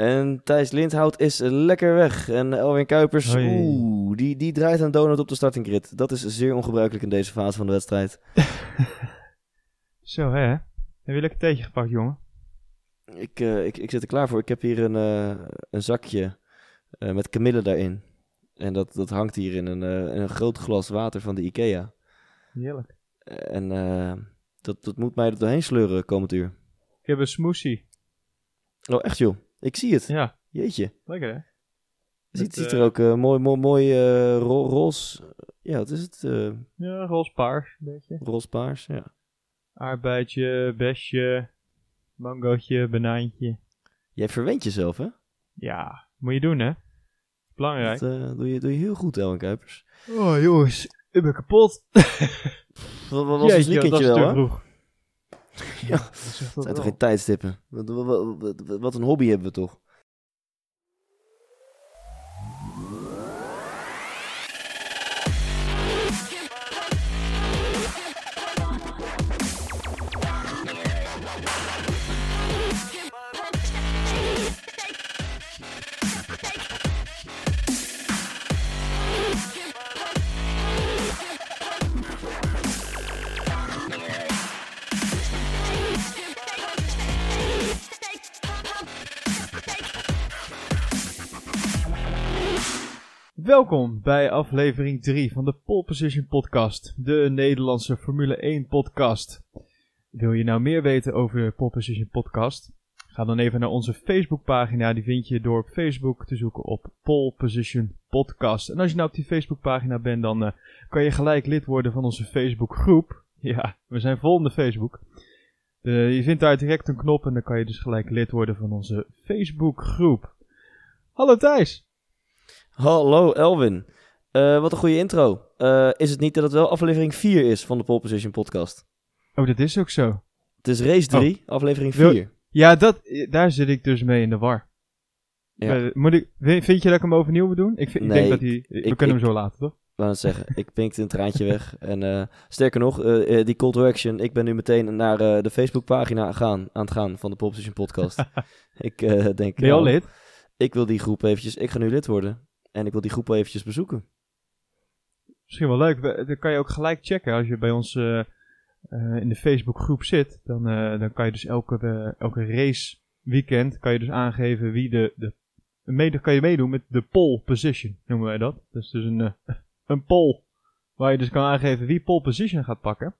En Thijs Lindhout is lekker weg. En Elwin Kuipers, Hoi. oeh, die, die draait een donut op de starting grid. Dat is zeer ongebruikelijk in deze fase van de wedstrijd. Zo hè. Heb je lekker theetje gepakt, jongen? Ik, eh, ik, ik zit er klaar voor. Ik heb hier een, eh, een zakje eh, met kamille daarin. En dat, dat hangt hier in een, in een groot glas water van de Ikea. Heerlijk. En dat, dat moet mij er doorheen sleuren komend uur. Ik heb een smoothie. Oh, echt joh. Ik zie het. Ja, Jeetje. lekker hè? Ziet, ziet eh, er ook eh, mooi, mooi, mooi eh, ro- roze... Ja, wat is het? Ja, roze paars een beetje. roze-paars, ja. Aardbeidje, besje, mangootje, banaantje. Jij verwent jezelf, hè? Ja, moet je doen hè? Belangrijk. Dat doe, je, doe je heel goed, Elwin Kuipers. Oh jongens, ik ben kapot. Wat, was het Jeetje, weekendje is wel, hè? Ja. dat zijn toch geen tijdstippen? Wat, wat, wat- wat een hobby hebben we toch? Welkom bij aflevering 3 van de Pole Position Podcast, de Nederlandse Formule 1 podcast. Wil je nou meer weten over de Pole Position Podcast? Ga dan even naar onze Facebookpagina. Die vind je door op Facebook te zoeken op Pole Position Podcast. En als je nou op die Facebookpagina bent, dan eh, kan je gelijk lid worden van onze Facebookgroep. Ja, we zijn vol in de Facebook. Je vindt daar direct een knop en dan kan je dus gelijk lid worden van onze Facebookgroep. Hallo Thijs! Hallo Elwin. Eh, wat een goede intro. Eh, is het niet dat het wel aflevering 4 is van de Pole Position podcast? Oh, dat is ook zo. Het is race 3, aflevering Wil- 4. Ja, dat, daar zit ik dus mee in de war. Ja. Eh, moet ik, vind je dat ik hem overnieuw moet doen? Ik, vind, ik Nee, denk dat hij... We ik- kunnen ik- hem zo laten, toch? Ik het zeggen, ik pinkte een traantje weg. En sterker nog, die call to action. Ik ben nu meteen naar de Facebookpagina gaan, aan het gaan van de Pole Position podcast. ik denk, Ben je al nou, lid? ik wil die groep eventjes, ik ga nu lid worden. En ik wil die groep wel eventjes bezoeken. Misschien wel leuk. Dan kan je ook gelijk checken als je bij ons eh, eh, in de Facebookgroep zit. Dan, eh, dan kan je dus elke, elke race weekend kan je dus aangeven wie de... de mede, kan je meedoen met de pole position, noemen wij dat. Dat is dus een, een poll waar je dus kan aangeven wie pole position gaat pakken.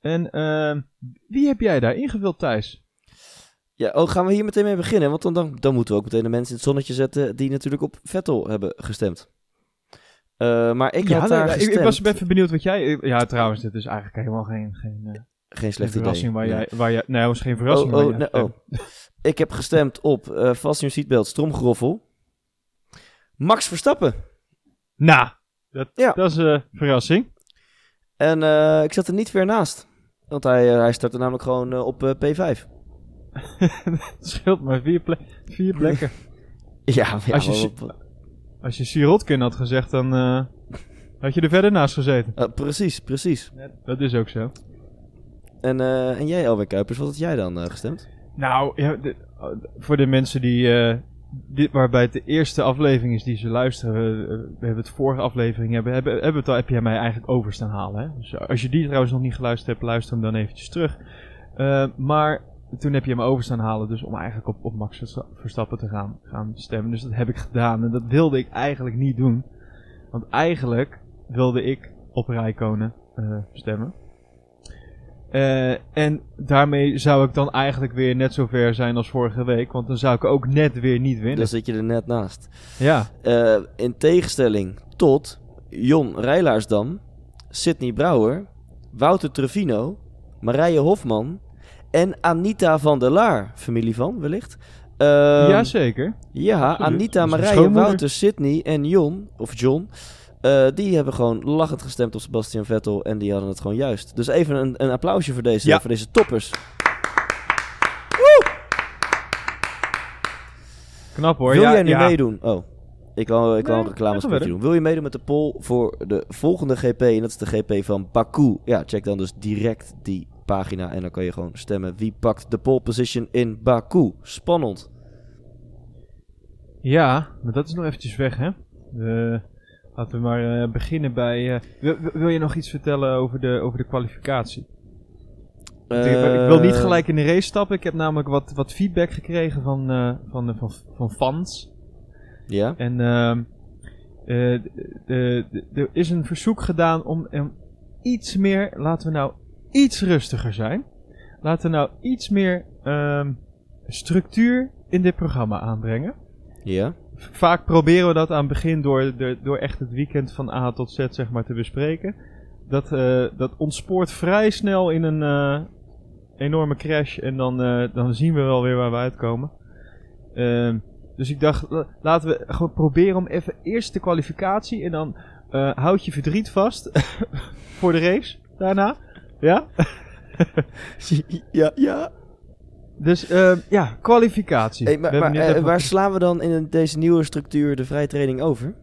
En ehm, wie heb jij daar ingevuld, Thijs? Ja, oh, gaan we hier meteen mee beginnen? Want dan, dan, dan moeten we ook meteen de mensen in het zonnetje zetten die natuurlijk op Vettel hebben gestemd. Eh, maar ik had nee, daar ik- gestemd. ik, was even benieuwd wat jij... Ja, trouwens, dit is eigenlijk helemaal geen, geen, eh, Geen slecht verrassing idee. waar Nee. jij... Waar jij nee, het was geen verrassing Oh, oh, nee, oh. Ik heb gestemd op eh Vast Your Seatbelt, Stromgroffel. Max Verstappen. Nou, dat, Ja. dat is een verrassing. En eh, ik zat er niet ver naast. Want hij, eh, hij startte namelijk gewoon eh, op eh, P5. Het scheelt maar vier, vier plekken. Ja, ja Als je maar Als je Sirotkin had gezegd, dan eh, had je er verder naast gezeten. eh, precies, precies. Dat is ook zo. En, eh, en jij, Elwin Kuipers, wat had jij dan eh, gestemd? Nou, ja, de- voor de mensen die... eh, dit, waarbij het de eerste aflevering is die ze luisteren. We, we hebben het vorige aflevering hebben, hebben, hebben we het al, heb jij mij eigenlijk over staan halen. Hè? Dus als je die trouwens nog niet geluisterd hebt, luister hem dan eventjes terug. Eh, maar toen heb je me over staan halen, dus om eigenlijk op, op Max Versta- Verstappen te gaan, gaan stemmen. Dus dat heb ik gedaan en dat wilde ik eigenlijk niet doen. Want eigenlijk wilde ik op Rijkonen eh stemmen. Eh, en daarmee zou ik dan eigenlijk weer net zo ver zijn als vorige week. Want dan zou ik ook net weer niet winnen. Dan zit je er net naast. Ja, Eh, in tegenstelling tot Jon Rijlaarsdam, Sidney Brouwer, Wouter Trevino, Marije Hofman en Anita van der Laar. Familie van, wellicht. Ehm, jazeker. Ja, Absoluut. Anita, Marije. Wouter, Sidney en Jon, of John, eh, die hebben gewoon lachend gestemd op Sebastian Vettel en die hadden het gewoon juist. Dus even een, een applausje voor deze, Ja. voor deze toppers. Knap hoor. Wil ja, jij nu ja. meedoen? Oh, ik wil, ik wil Nee, een reclamespotje doen. Wil je meedoen met de poll voor de volgende GP? En dat is de GP van Baku. Ja, check dan dus direct die pagina en dan kan je gewoon stemmen. Wie pakt de pole position in Baku? Spannend. Ja, maar dat is nog eventjes weg, hè? Eh, laten we maar eh, beginnen bij... eh, wil, je nog iets vertellen over de, over de kwalificatie? Ik- ik wil niet Eh, gelijk in de race stappen. Ik heb namelijk wat, wat feedback gekregen van, van, de- van, van fans. Ja? En ehm, eh, er is een verzoek gedaan om, om iets meer, laten we nou iets rustiger zijn. Laten we nou iets meer ehm, structuur in dit programma aanbrengen. Ja? Vaak proberen we dat aan het begin door, de, door echt het weekend van A tot Z zeg maar, te bespreken. Dat, eh, dat ontspoort vrij snel in een eh, enorme crash en dan, eh, dan zien we wel weer waar we uitkomen. Ehm, dus ik dacht, la- laten we gewoon proberen om even eerst de kwalificatie en dan houd je verdriet vast voor de race daarna. Ja? ja, ja. Dus ehm, ja, kwalificatie. Hey, maar We hebben maar net eh, even- waar slaan we dan in deze nieuwe structuur de vrije training over?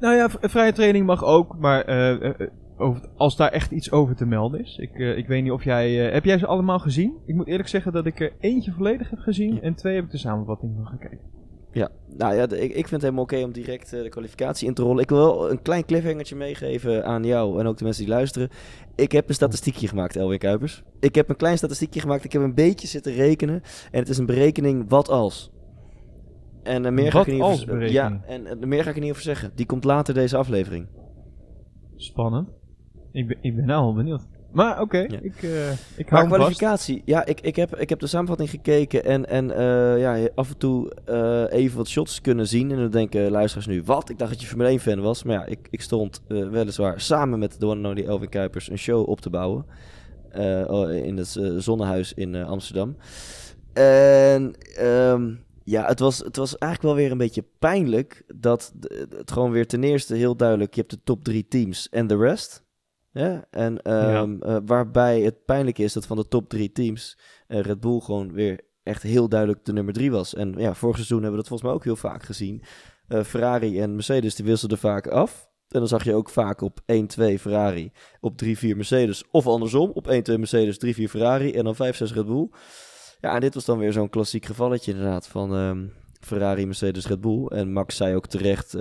Nou ja, v- vrije training mag ook, maar eh, eh, eh, over als daar echt iets over te melden is. Ik, eh, ik weet niet of jij... eh, heb jij ze allemaal gezien? Ik moet eerlijk zeggen dat ik er eentje volledig heb gezien en twee heb ik de samenvatting van gekeken. Ja, nou ja, ik, ik vind het helemaal oké om direct eh, de kwalificatie in te rollen. Ik wil wel een klein cliffhangertje meegeven aan jou en ook de mensen die luisteren. Ik heb een statistiekje gemaakt, Elwin Kuipers. Ik heb een klein statistiekje gemaakt. Ik heb een beetje zitten rekenen. En het is een berekening wat als. En eh, meer ga Wat ik er niet als over? Ja, en eh, meer ga ik er niet over zeggen. Die komt later deze aflevering. Spannend. Ik ben, ik ben nou al benieuwd. Maar oké, Ja. ik, eh ik Maar hou vast. kwalificatie, ja, ik, ik, heb, ik heb de samenvatting gekeken en, en eh, ja, af en toe eh, even wat shots kunnen zien. En dan denken luisteraars nu, wat? Ik dacht dat je Formule 1 fan was. Maar ja, ik, ik stond eh, weliswaar samen met de one and only Elvin Kuipers een show op te bouwen. eh, oh, in het eh, Zonnehuis in eh, Amsterdam. En ehm, ja, het was, het was eigenlijk wel weer een beetje pijnlijk dat het gewoon weer ten eerste heel duidelijk, je hebt de top drie teams en de rest. Ja, en ehm, eh, waarbij het pijnlijk is dat van de top drie teams eh, Red Bull gewoon weer echt heel duidelijk de nummer drie was. En ja, vorig seizoen hebben we dat volgens mij ook heel vaak gezien. Eh, Ferrari en Mercedes die wisselden vaak af. En dan zag je ook vaak op 1-2 Ferrari, op 3-4 Mercedes. Of andersom, op 1-2 Mercedes, 3-4 Ferrari en dan 5-6 Red Bull. Ja, en dit was dan weer zo'n klassiek gevalletje inderdaad van ehm, Ferrari, Mercedes, Red Bull. En Max zei ook terecht,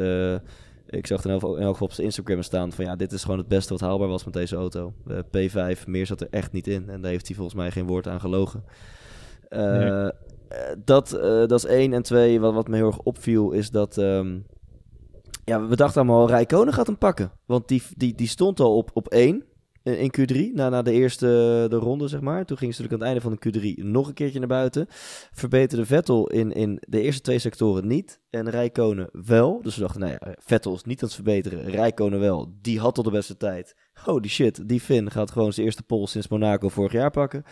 ik zag het in elk geval op zijn Instagram staan van ja, dit is gewoon het beste wat haalbaar was met deze auto. Eh, P5, meer zat er echt niet in. En daar heeft hij volgens mij geen woord aan gelogen. Eh, Nee. eh, dat, dat is één. En twee, wat, wat me heel erg opviel, is dat... ehm, ja, we dachten allemaal, Rijkonen gaat hem pakken. Want die, die, die stond al op, op één in in Q3, na, na de eerste de ronde, zeg maar. Toen ging ze natuurlijk aan het einde van de Q3 nog een keertje naar buiten. Verbeterde Vettel in, in de eerste twee sectoren niet. En Rijkonen wel. Dus we dachten, nou ja, Vettel is niet aan het verbeteren. Rijkonen wel. Die had al de beste tijd. Holy shit, die Finn gaat gewoon zijn eerste pole sinds Monaco vorig jaar pakken.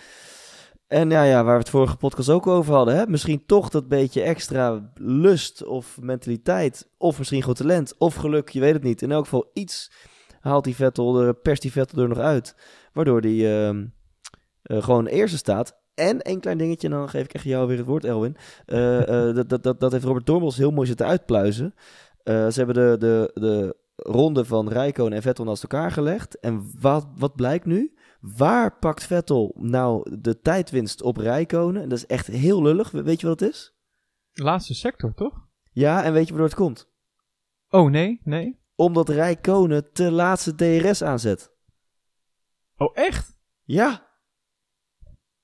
En ja, ja, waar we het vorige podcast ook over hadden. Hè? Misschien toch dat beetje extra lust of mentaliteit. Of misschien gewoon talent. Of geluk, je weet het niet. In elk geval iets haalt die Vettel, er, perst die Vettel er nog uit. Waardoor die ehm, eh, gewoon eerste staat. En één klein dingetje, en dan geef ik echt jou weer het woord, Elwin. Eh, eh, dat, dat, dat, dat heeft Robert Dormels heel mooi zitten uitpluizen. Ze hebben de, de, de ronde van Rijkonen en Vettel naast elkaar gelegd. En wat, wat blijkt nu? Waar pakt Vettel nou de tijdwinst op Rijkonen? En dat is echt heel lullig. We- Weet je wat het is? Laatste sector, toch? Ja, en weet je waardoor het komt? Oh, nee, nee. Omdat Rijkonen te laatste DRS aanzet. Oh, echt? Ja,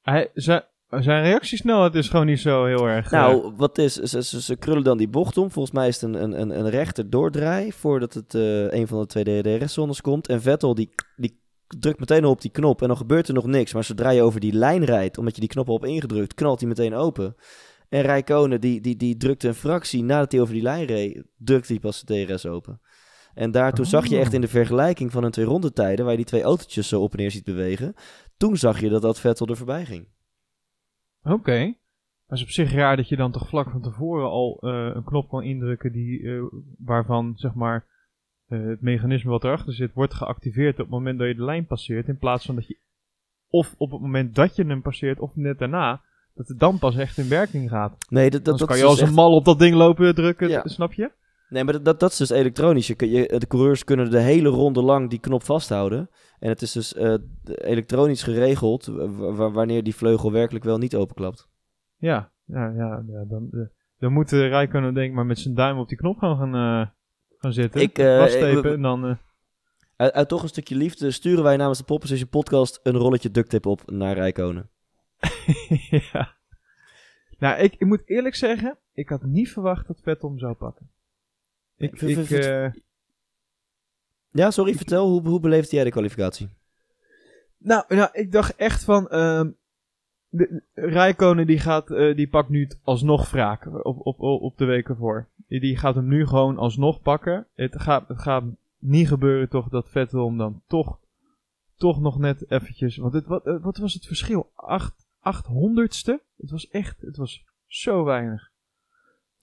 Hij, zijn, zijn reactiesnelheid is gewoon niet zo heel erg... eh, Nou, wat is, ze, ze, ze krullen dan die bocht om. Volgens mij is het een, een, een, een rechter doordraai voordat het eh, een van de twee DRS-zones komt. En Vettel die, die drukt meteen op die knop en dan gebeurt er nog niks. Maar zodra je over die lijn rijdt, omdat je die knop al hebt ingedrukt, knalt hij meteen open. En Rijkonen die, die, die drukte een fractie nadat hij over die lijn reed, drukte hij pas de DRS open. En daartoe zag je Oh. echt in de vergelijking van hun twee rondetijden, waar je die twee autootjes zo op en neer ziet bewegen, toen zag je dat dat Vettel er voorbij ging. Oké. Maar het is op zich raar dat je dan toch vlak van tevoren al eh, een knop kan indrukken die, eh, waarvan zeg maar eh, het mechanisme wat erachter zit wordt geactiveerd op het moment dat je de lijn passeert. In plaats van dat je of op het moment dat je hem passeert of net daarna, dat het dan pas echt in werking gaat. Nee, dat, dat, Dan dat kan je als dus een echt- mal op dat ding lopen drukken, Ja. snap je? Nee, maar dat, dat, is dus elektronisch. Je, je, de coureurs kunnen de hele ronde lang die knop vasthouden. En het is dus eh, elektronisch geregeld wa- wa- wanneer die vleugel werkelijk wel niet openklapt. Ja, ja, ja, ja dan, eh, dan moet uh, Rijkonen denk ik maar met zijn duim op die knop gaan, gaan, uh, gaan zitten. Ik, uh, Vaststepen en dan... Uit, uit, toch een stukje liefde sturen wij namens de Popposition podcast een rolletje duct tape op naar Rijkonen. ja. Nou, ik, ik, moet eerlijk zeggen, ik had niet verwacht dat Vettel hem zou pakken. Ik, eh, Ja, sorry, vertel, hoe, hoe beleefde jij de kwalificatie? nou, nou, ik dacht echt van... ehm de, Rijkonen die, gaat, eh, die pakt nu het alsnog wraak op, op, op, de weken voor. Die, die gaat hem nu gewoon alsnog pakken. Het gaat, het gaat niet gebeuren toch dat Vettel hem dan toch, toch nog net eventjes... Want het, wat, eh, wat was het verschil? Acht, achthonderdste? Het was echt, het was zo weinig.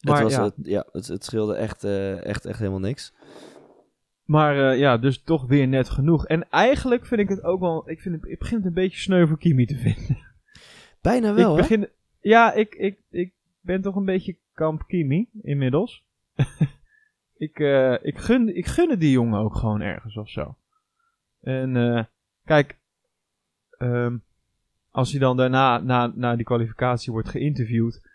Maar het, was, ja, het, ja, het, het scheelde echt, eh, echt, echt helemaal niks. Maar eh, ja, dus toch weer net genoeg. En eigenlijk vind ik het ook wel. Ik, vind het, ik begin het een beetje sneu voor Kimi te vinden. Bijna wel, ik hè? begin, ja, ik, ik, ik ben toch een beetje kamp Kimi inmiddels. ik, eh, ik, gun, ik gun het die jongen ook gewoon ergens of zo. En kijk, ehm, als hij dan daarna, na, na die kwalificatie wordt geïnterviewd,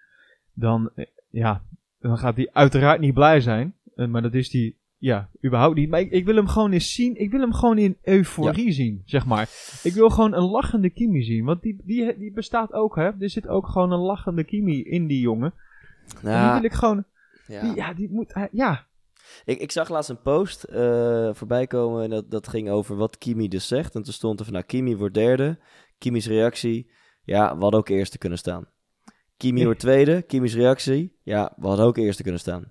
dan, ja, dan gaat hij uiteraard niet blij zijn. Eh, maar dat is hij, ja, überhaupt niet. Maar ik, ik wil hem gewoon eens zien. Ik wil hem gewoon in euforie zien, zeg maar. Ik wil gewoon een lachende Kimi zien. Want die, die, die bestaat ook, hè. Er zit ook gewoon een lachende Kimi in die jongen. En die wil ik gewoon, ja. die, ja, die moet, hij- ja. Ik, ik zag laatst een post eh, voorbij komen en dat, dat ging over wat Kimi dus zegt. En toen stond er van, nou, Kimi wordt derde. Kimi's reactie, ja, we hadden ook eerste kunnen staan. Kimi wordt tweede, Kimi's reactie, ja, we hadden ook eerste kunnen staan.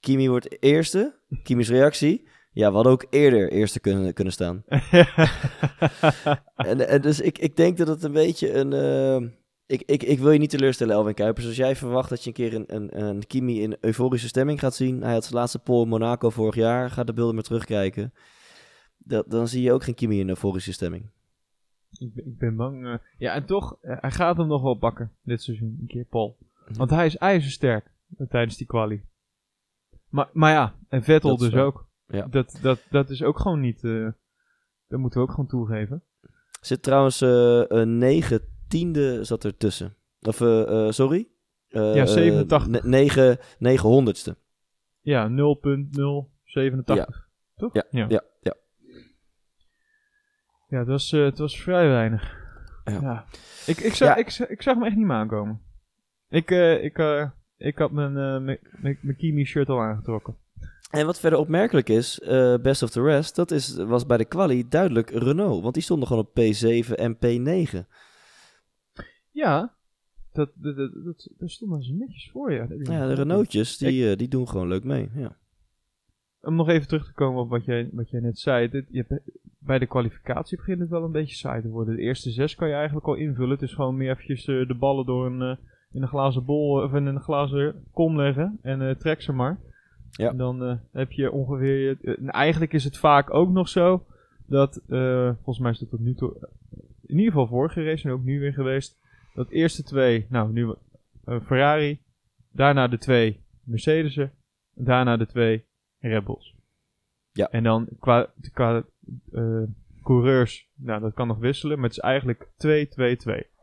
Kimi wordt eerste, Kimi's reactie, ja, we hadden ook eerder eerste kunnen, kunnen staan. En, en dus ik, ik denk dat het een beetje een... eh, ik, ik, ik wil je niet teleurstellen, Elwin Kuipers. Als jij verwacht dat je een keer een, een, een Kimi in euforische stemming gaat zien... Hij had zijn laatste pole in Monaco vorig jaar. Ga de beelden maar terugkijken. Dat, dan zie je ook geen Kimi in euforische stemming. Ik, ben- ik ben bang. eh, ja, en toch, eh, hij gaat hem nog wel pakken dit seizoen. Een keer Paul. Want hij is ijzersterk eh, tijdens die kwalie. Maar, maar ja, en Vettel Dat dus ook. Ja. Dat, dat, dat is ook gewoon niet... dat moeten we ook gewoon toegeven. Zit trouwens een negen tiende zat er tussen. Of, sorry? Ja, eh, 87. ne- negen, negen honderdste. Ja, 0.087. Toch? Ja, ja. ja, ja. Het was, eh, het was vrij weinig. Ja. Ja. Ik, ik, zag, Ja. ik, ik zag hem echt niet meer aankomen. Ik, eh, ik, eh, ik had mijn, mijn, Kimi-shirt al aangetrokken. En wat verder opmerkelijk is, best of the rest, dat is, was bij de quali duidelijk Renault. Want die stonden gewoon op P7 en P9. Ja, dat, dat, dat, daar stonden ze netjes voor, ja. Ja, de Renaultjes, die, die doen gewoon leuk mee. Ja. Om nog even terug te komen op wat jij, wat jij net zei. Dit, je hebt, bij de kwalificatie begint het wel een beetje saai te worden. De eerste zes kan je eigenlijk al invullen. Het is gewoon meer eventjes eh, de ballen door een, eh, in een glazen bol of in een glazen kom leggen. En eh, trek ze maar. Ja. En dan eh, heb je ongeveer... eh, en eigenlijk is het vaak ook nog zo dat... eh, volgens mij is dat tot nu toe... eh, in ieder geval vorige race en ook nu weer geweest. Dat eerste twee... Nou, nu eh, Ferrari. Daarna de twee Mercedes'en. Daarna de twee Red Bulls. Ja. En dan qua, qua eh, coureurs, nou dat kan nog wisselen, maar het is eigenlijk 2-2-2.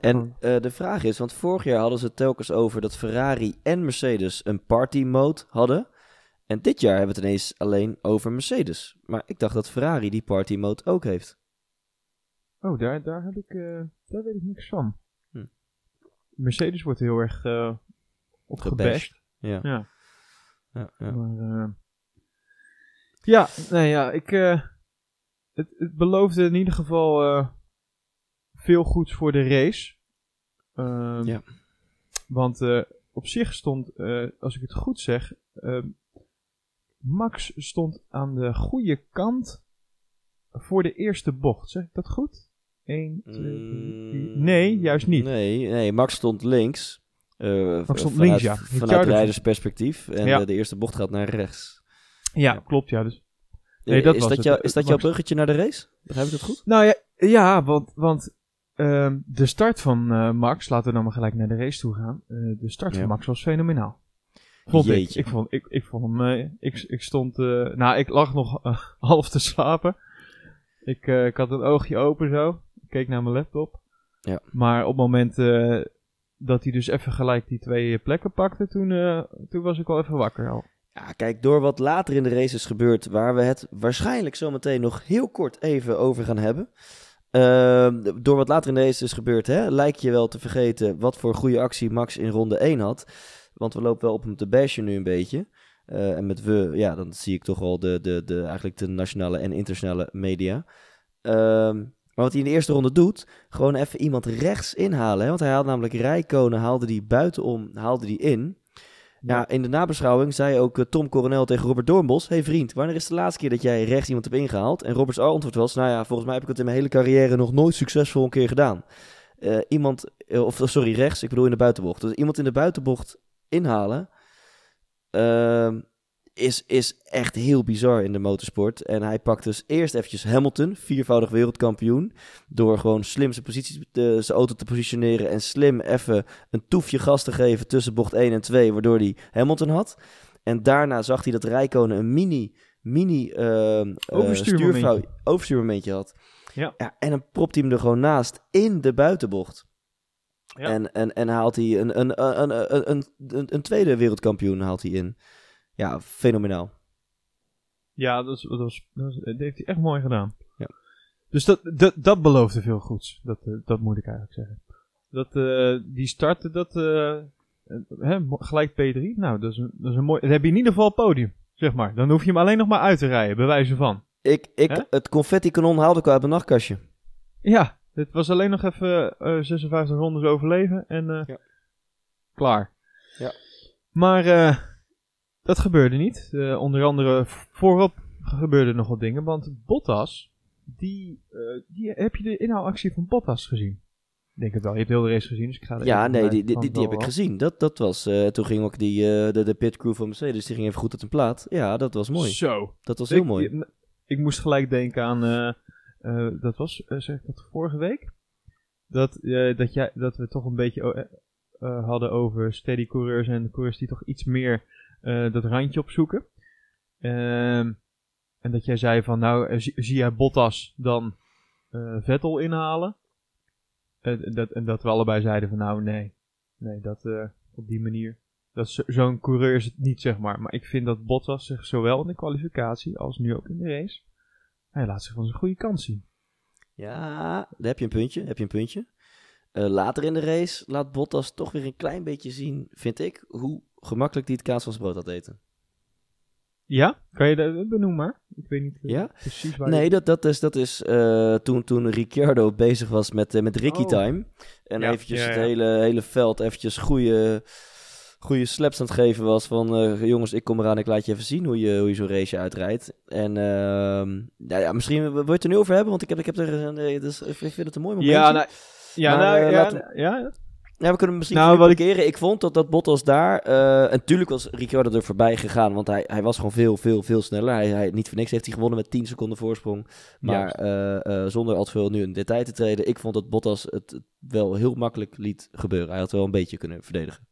En eh, de vraag is, want vorig jaar hadden ze het telkens over dat Ferrari en Mercedes een party mode hadden. En dit jaar hebben we het ineens alleen over Mercedes. Maar ik dacht dat Ferrari die party mode ook heeft. Oh, daar, daar heb ik, eh, daar weet ik niks van. Hm. Mercedes wordt heel erg uh. Ja. Ja. Ja, ja. Maar, eh, ja, nee, ja, ik, eh, het, het beloofde in ieder geval eh, veel goeds voor de race. Ehm, Ja. Want op zich stond, als ik het goed zeg, ehm, Max stond aan de goede kant voor de eerste bocht. Zeg ik dat goed? 1, 2, 3, Mm, Nee, juist niet. Nee, nee, Max stond links. Eh, Max stond vanuit, links, ja. Vanuit rijdersperspectief. En Ja. eh, de eerste bocht gaat naar rechts. Ja, klopt, ja. Dus Nee, Eh, dat is, was dat het. jou- Eh, is dat jouw bruggetje naar de race? Begrijp ik dat goed? Nou ja, ja want, want ehm, de start van eh, Max, laten we dan maar gelijk naar de race toe gaan. Eh, de start Ja. van Max was fenomenaal. Vond. Jeetje. Ik vond, ik, ik vond hem, eh, ik, ik stond, eh, nou ik lag nog eh, half te slapen. Ik, eh, ik had een oogje open zo, ik keek naar mijn laptop. Ja. Maar op het moment eh, dat hij dus even gelijk die twee plekken pakte, toen, eh, toen was ik al even wakker al. Ja, kijk, door wat later in de race is gebeurd, waar we het waarschijnlijk zometeen nog heel kort even over gaan hebben. Ehm, door wat later in de race is gebeurd, hè, lijkt je wel te vergeten wat voor goede actie Max in ronde 1 had. Want we lopen wel op hem te bashen nu een beetje. Eh, en met we, ja, dan zie ik toch al de, de, de, eigenlijk de nationale en internationale media. Ehm, maar wat hij in de eerste ronde doet, gewoon even iemand rechts inhalen. Hè? Want hij haalde namelijk Rijkonen, haalde die buitenom, haalde die in. Ja, in de nabeschouwing zei ook eh, Tom Coronel tegen Robert Doornbos... hey vriend, wanneer is de laatste keer dat jij rechts iemand hebt ingehaald? En Roberts antwoord was... nou ja, volgens mij heb ik het in mijn hele carrière nog nooit succesvol een keer gedaan. Eh, iemand, eh, of sorry, rechts, ik bedoel in de buitenbocht. Dus iemand in de buitenbocht inhalen... is, is echt heel bizar in de motorsport. En hij pakt dus eerst eventjes Hamilton, viervoudig wereldkampioen. Door gewoon slim zijn, positie, zijn auto te positioneren en slim even een toefje gas te geven tussen bocht 1 en 2, waardoor hij Hamilton had. En daarna zag hij dat Rijkonen een mini, mini uh, Overstuurmomentje. overstuurmomentje had. Ja. ja. En dan propt hij hem er gewoon naast in de buitenbocht. Ja. En, en, en haalt hij een, een, een, een, een, een, een tweede wereldkampioen haalt hij in. Ja, fenomenaal. Ja, dat, is, dat, was, dat, was- dat heeft hij echt mooi gedaan. Ja. Dus dat, dat, dat beloofde veel goeds. Dat, eh, dat moet ik eigenlijk zeggen. Dat, eh, die starten, dat, eh, hè, gelijk P3. Nou, dat is, een, dat is een mooi. Dan heb je in ieder geval podium, zeg maar. Dan hoef je hem alleen nog maar uit te rijden, bij wijze van. Ik, ik, Hè? het confetti-kanon haalde ik uit mijn nachtkastje. Ja, dit was alleen nog even eh 56 rondes overleven en Ja. klaar. Ja. Maar eh, dat gebeurde niet. Eh, onder andere voorop gebeurden nog wat dingen, want Bottas, die, eh, die heb je de inhaalactie van Bottas gezien? Ik denk het wel. Je hebt heel de race gezien, dus ik ga er Ja, nee, die, die, die, die heb ik gezien. Dat, dat was, eh, toen ging ook die, eh, de, de pitcrew van Mercedes, die ging even goed uit een plaat. Ja, dat was mooi. Zo. Dat was heel ik, mooi. Ik, ik moest gelijk denken aan, eh, eh, dat was, zeg ik dat vorige week? Dat, eh, dat, jij, dat we toch een beetje hadden over steady coureurs en coureurs die toch iets meer eh, dat randje opzoeken. Ehm, en dat jij zei van, nou, eh, zie, jij Bottas dan eh, Vettel inhalen? En dat, en dat we allebei zeiden van, nou, nee. Nee, dat op die manier. Dat zo'n coureur is het niet, zeg maar. Maar ik vind dat Bottas zich zowel in de kwalificatie als nu ook in de race. Hij laat zich van zijn goede kant zien. Ja, daar heb je een puntje. Heb je een puntje. Later in de race laat Bottas toch weer een klein beetje zien, vind ik, hoe gemakkelijk die het kaas brood had eten. Ja? Kan je dat benoemen maar? Ik weet niet eh, Ja? precies waar Nee, je- dat, dat is, dat is eh, toen, toen Ricciardo bezig was met, eh, met Ricky Oh. Time. En Ja, eventjes ja, het hele, hele veld eventjes goede, goede slaps aan het geven was van... jongens, ik kom eraan, ik laat je even zien hoe je, hoe je zo'n race uitrijdt. En ehm, ja, ja, misschien wil je het er nu over hebben, want ik heb, ik heb er... dus, ik vind het een mooi momentje. Ja, nou, ja, nou, ja, laten ja, Ja, we kunnen misschien Nou, nou, wat ik- parkeren. Ik vond dat, dat Bottas daar... eh, en natuurlijk was Ricciardo er voorbij gegaan. Want hij, hij was gewoon veel, veel, veel sneller. Hij, hij, niet voor niks heeft hij gewonnen met 10 seconden voorsprong. Maar eh, eh, zonder al te veel nu in detail te treden. Ik vond dat Bottas het wel heel makkelijk liet gebeuren. Hij had wel een beetje kunnen verdedigen.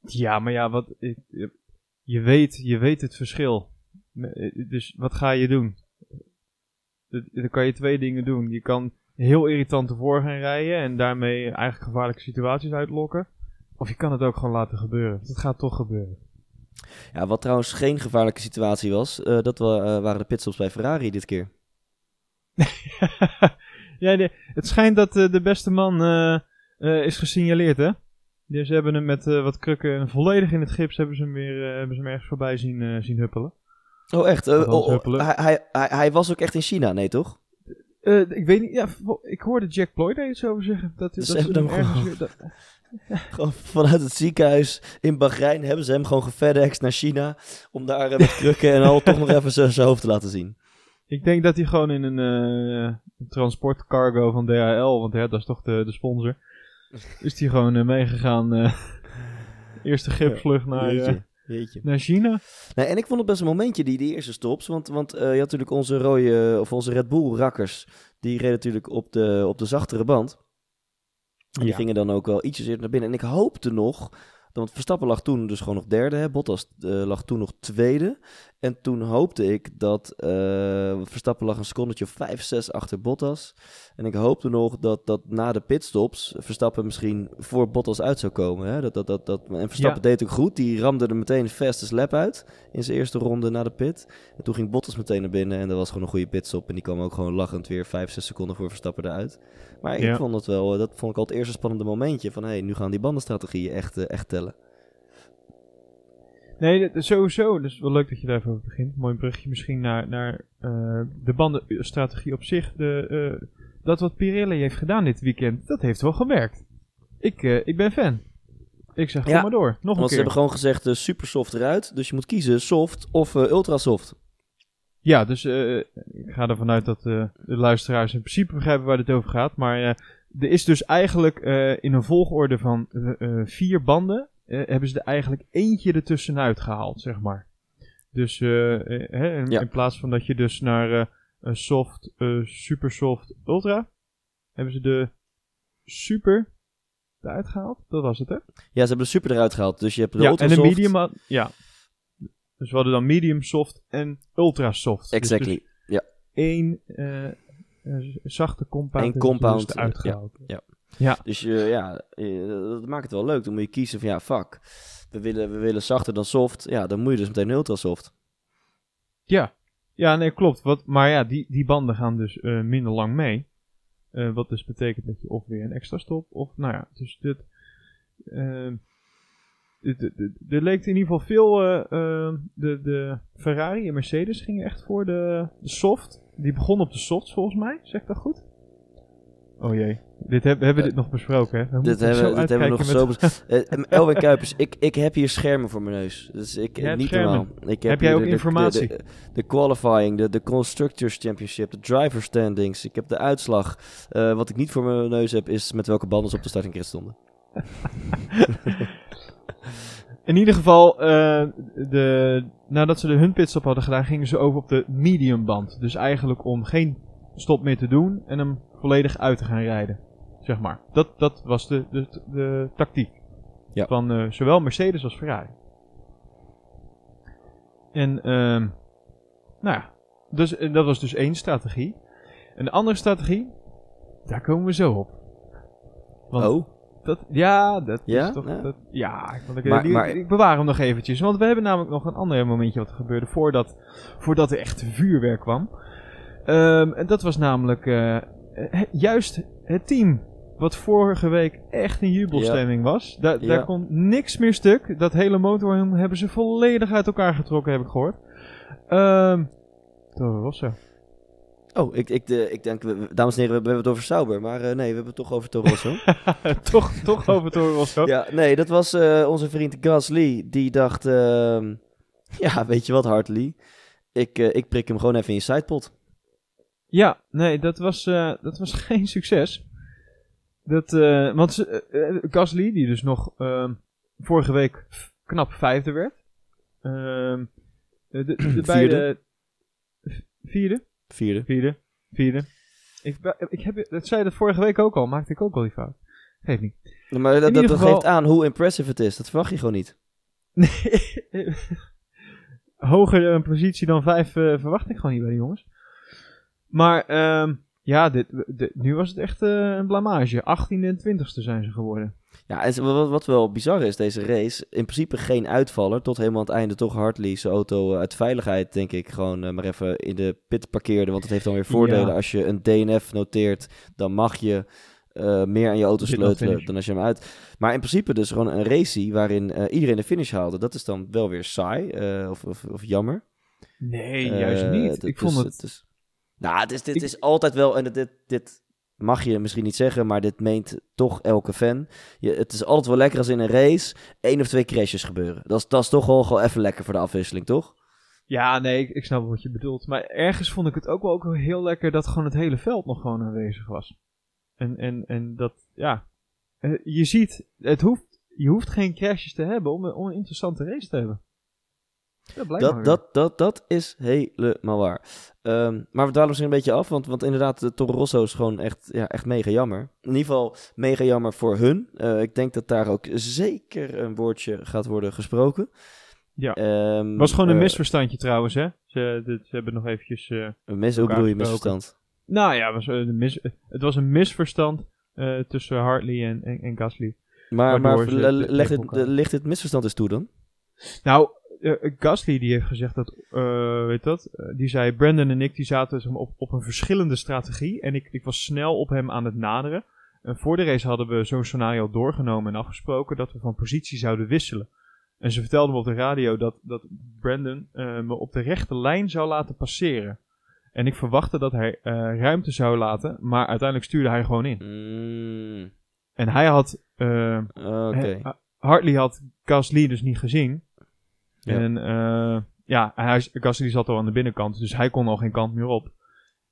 Ja, maar ja, wat, je- je, weet, je weet het verschil. Dus wat ga je doen? Dan kan je twee dingen doen. Je kan heel irritant ervoor gaan rijden en daarmee eigenlijk gevaarlijke situaties uitlokken. Of je kan het ook gewoon laten gebeuren. Het gaat toch gebeuren. Ja, wat trouwens geen gevaarlijke situatie was... eh, dat wa- eh, waren de pitstops bij Ferrari dit keer. ja, de- het schijnt dat eh, de beste man is gesignaleerd, hè? Dus ze hebben hem met wat krukken en volledig in het gips hebben ze hem weer hebben ze hem ergens voorbij zien, zien huppelen. Oh, echt? Oh, oh, hij, hij, hij was ook echt in China, nee toch? Eh, ik weet niet, ja, ik hoorde Jack Ploy er iets over zeggen. Dat, Dus dat ze hem gewoon- weer- dat- Gewoon vanuit het ziekenhuis in Bahrein hebben ze hem gewoon gefedext naar China. Om daar eh, met krukken en al toch nog even zijn hoofd te laten zien. ik denk dat hij gewoon in een eh, transportcargo van DHL, want ja, dat is toch de, de sponsor, is hij gewoon meegegaan. eerste gipsvlucht naar, Jeetje, naar China. Nee, en ik vond het best een momentje, die, die eerste stops. Want, want eh, je had natuurlijk onze rode, of onze Red Bull rakkers. Die reden natuurlijk op de, op de zachtere band. En die Ja. gingen dan ook wel ietsjes eerder naar binnen. En ik hoopte nog Want Verstappen lag toen dus gewoon nog derde. Hè? Bottas eh, lag toen nog tweede. En toen hoopte ik dat eh, Verstappen lag een secondetje of 5, 6 achter Bottas. En ik hoopte nog dat, dat na de pitstops Verstappen misschien voor Bottas uit zou komen. Hè? Dat, dat, dat, dat, en Verstappen deed ook goed. Die ramde er meteen fastest lap uit in zijn eerste ronde na de pit. En toen ging Bottas meteen naar binnen en dat was gewoon een goede pitstop. En die kwam ook gewoon lachend weer 5, 6 seconden voor Verstappen eruit. Maar ik vond het wel, eh, dat vond ik al het eerste spannende momentje. Van hé, hey, nu gaan die bandenstrategieën echt, uh, echt tellen. Nee, sowieso. Dus wel leuk dat je daarover begint. Mooi brugje misschien naar, naar uh, de bandenstrategie op zich. De, uh, dat wat Pirelli heeft gedaan dit weekend, dat heeft wel gewerkt. Ik, uh, ik ben fan. Ik zeg, ja, maar door. Nog een want keer. ze hebben gewoon gezegd, super soft eruit. Dus je moet kiezen, soft of ultra soft. Ja, dus ik ga ervan uit dat de luisteraars in principe begrijpen waar het over gaat. Maar er is dus eigenlijk in een volgorde van vier banden uh, hebben ze er eigenlijk eentje ertussenuit gehaald, zeg maar. Dus uh, hè, in, ja. in, plaats van dat je dus naar soft, super soft, ultra, hebben ze de super eruit gehaald. Dat was het, hè? Ja, ze hebben de super eruit gehaald. Dus je hebt de ja, ultra en de soft. medium, ja. Dus we hadden dan medium soft en ultra soft. Exactly, dus, dus ja. Eén zachte compound. Eén compound dus eruit gehaald. ja. Ja. Dus uh, ja, dat maakt het wel leuk. Dan moet je kiezen van ja, fuck. We willen, we willen zachter dan soft. Ja, dan moet je dus meteen ultra soft. Ja, ja nee, klopt. Wat, maar ja, die, die banden gaan dus uh, minder lang mee. Uh, wat dus betekent dat je of weer een extra stop, of nou ja, dus dit... Er leek in ieder geval veel... de, de Ferrari en Mercedes gingen echt voor de, de soft. Die begon op de soft volgens mij, zeg ik dat goed? Oh jee. Dit heb, hebben we dit nog besproken, hè? We dit hebben, dit hebben we nog zo besproken. uh, Elwin Kuipers, ik, ik heb hier schermen voor mijn neus. Dus ik, niet normaal. Ik heb, heb jij ook de, informatie? De, de, de, qualifying, de, de Constructors Championship, de driver standings. Ik heb de uitslag. Uh, wat ik niet voor mijn neus heb, is met welke banden ze op de starting grid stonden. In ieder geval, uh, de, nadat ze de hun pitstop hadden gedaan, gingen ze over op de medium band. Dus eigenlijk om geen stop meer te doen en hem volledig uit te gaan rijden. Zeg maar. Dat, dat was de, de, de tactiek. Ja. Van uh, zowel Mercedes als Ferrari. En, uh, nou ja. Dus, dat was dus één strategie. En de andere strategie, daar komen we zo op. Want oh. Dat, ja, dat ja? is toch... Ja, dat, ja ik, ik, Maar- die- maar- ik bewaar hem nog eventjes. Want we hebben namelijk nog een ander momentje wat er gebeurde voordat, voordat er echt vuurwerk kwam. Ehm, en dat was namelijk eh, eh, juist het team wat vorige week echt in jubelstemming was. Da. Daar komt niks meer stuk. Dat hele motorhome hebben ze volledig uit elkaar getrokken, heb ik gehoord. Ehm Toro Rosso. Oh, ik, ik, de, ik denk, dames en heren, we hebben het over Sauber. Maar eh, nee, we hebben het toch over Toro Rosso. toch, toch over Toro Rosso. Ja, nee, dat was eh, onze vriend Gasly. Die dacht, ehm, ja, weet je wat, Hartley? Ik, eh, ik prik hem gewoon even in je sidepot. Ja, nee, dat was, eh, dat was geen succes. Dat, eh, want eh, Gasly, die dus nog ehm, vorige week knap vijfde werd. Ehm, de, de, beide... Vierde? Vierde. Vierde. Vierde. Ik, ik heb, dat zei dat vorige week ook al, maakte ik ook al die fout. Geeft niet. Maar dat, geval- geeft aan hoe impressive het is. Dat verwacht je gewoon niet. Nee. Hoger een positie dan vijf verwacht ik gewoon niet bij de jongens. Maar ehm, ja, dit, dit- nu was het echt eh, een blamage. 18e en 20ste zijn ze geworden. Ja, en wat, wat wel bizar is, deze race. In principe geen uitvaller. Tot helemaal aan het einde toch Hartley zijn auto eh, uit veiligheid, denk ik, gewoon eh, maar even in de pit parkeerde. Want het heeft dan weer voordelen. Ja. Als je een DNF noteert, dan mag je meer aan je auto sleutelen dan als je hem uit... Maar in principe dus gewoon een race waarin iedereen de finish haalde. Dat is dan wel weer saai of, of, of jammer. Nee, juist niet. ik is- vond het... is, nou, het is, dit Ik- is altijd wel, en dit, dit, dit mag je misschien niet zeggen, maar dit meent toch elke fan. Je, het is altijd wel lekker als in een race één of twee crashes gebeuren. Dat is, dat is toch wel gewoon even lekker voor de afwisseling, toch? Ja, nee, ik, ik snap wat je bedoelt. Maar ergens vond ik het ook wel, ook heel lekker dat gewoon het hele veld nog gewoon aanwezig was. En, en, en dat, ja... eh, Je ziet, het hoeft, je hoeft geen crashes te hebben om een interessante race te hebben. Ja, Dat, dat, dat, dat is helemaal waar. Ehm, maar we dwalen misschien een beetje af, want, want inderdaad, de Toro Rosso is gewoon echt, ja, echt mega jammer. In ieder geval mega jammer voor hun. Eh, ik denk dat daar ook zeker een woordje gaat worden gesproken. Ja. Ehm, Het was gewoon een eh, misverstandje trouwens, hè? Ze, dit- ze hebben nog eventjes... eh, Een mis, hoe bedoel je misverstand? Nou ja, het was, een mis, het was een misverstand tussen Hartley en, en, en Gasly. Maar, maar tegen het, ligt dit misverstand eens toe dan? Nou, eh, Gasly die heeft gezegd dat, eh, weet dat, eh, die zei Brandon en ik die zaten op, op een verschillende strategie en ik, ik was snel op hem aan het naderen. En voor de race hadden we zo'n scenario doorgenomen en afgesproken dat we van positie zouden wisselen. En ze vertelde me op de radio dat, dat Brandon eh, me op de rechte lijn zou laten passeren. En ik verwachtte dat hij eh, ruimte zou laten, maar uiteindelijk stuurde hij gewoon in. Mm, En hij had, eh, Oké. Hartley had Gasly dus niet gezien. Ja. En eh, ja, hij, Gasly zat al aan de binnenkant, dus hij kon al geen kant meer op.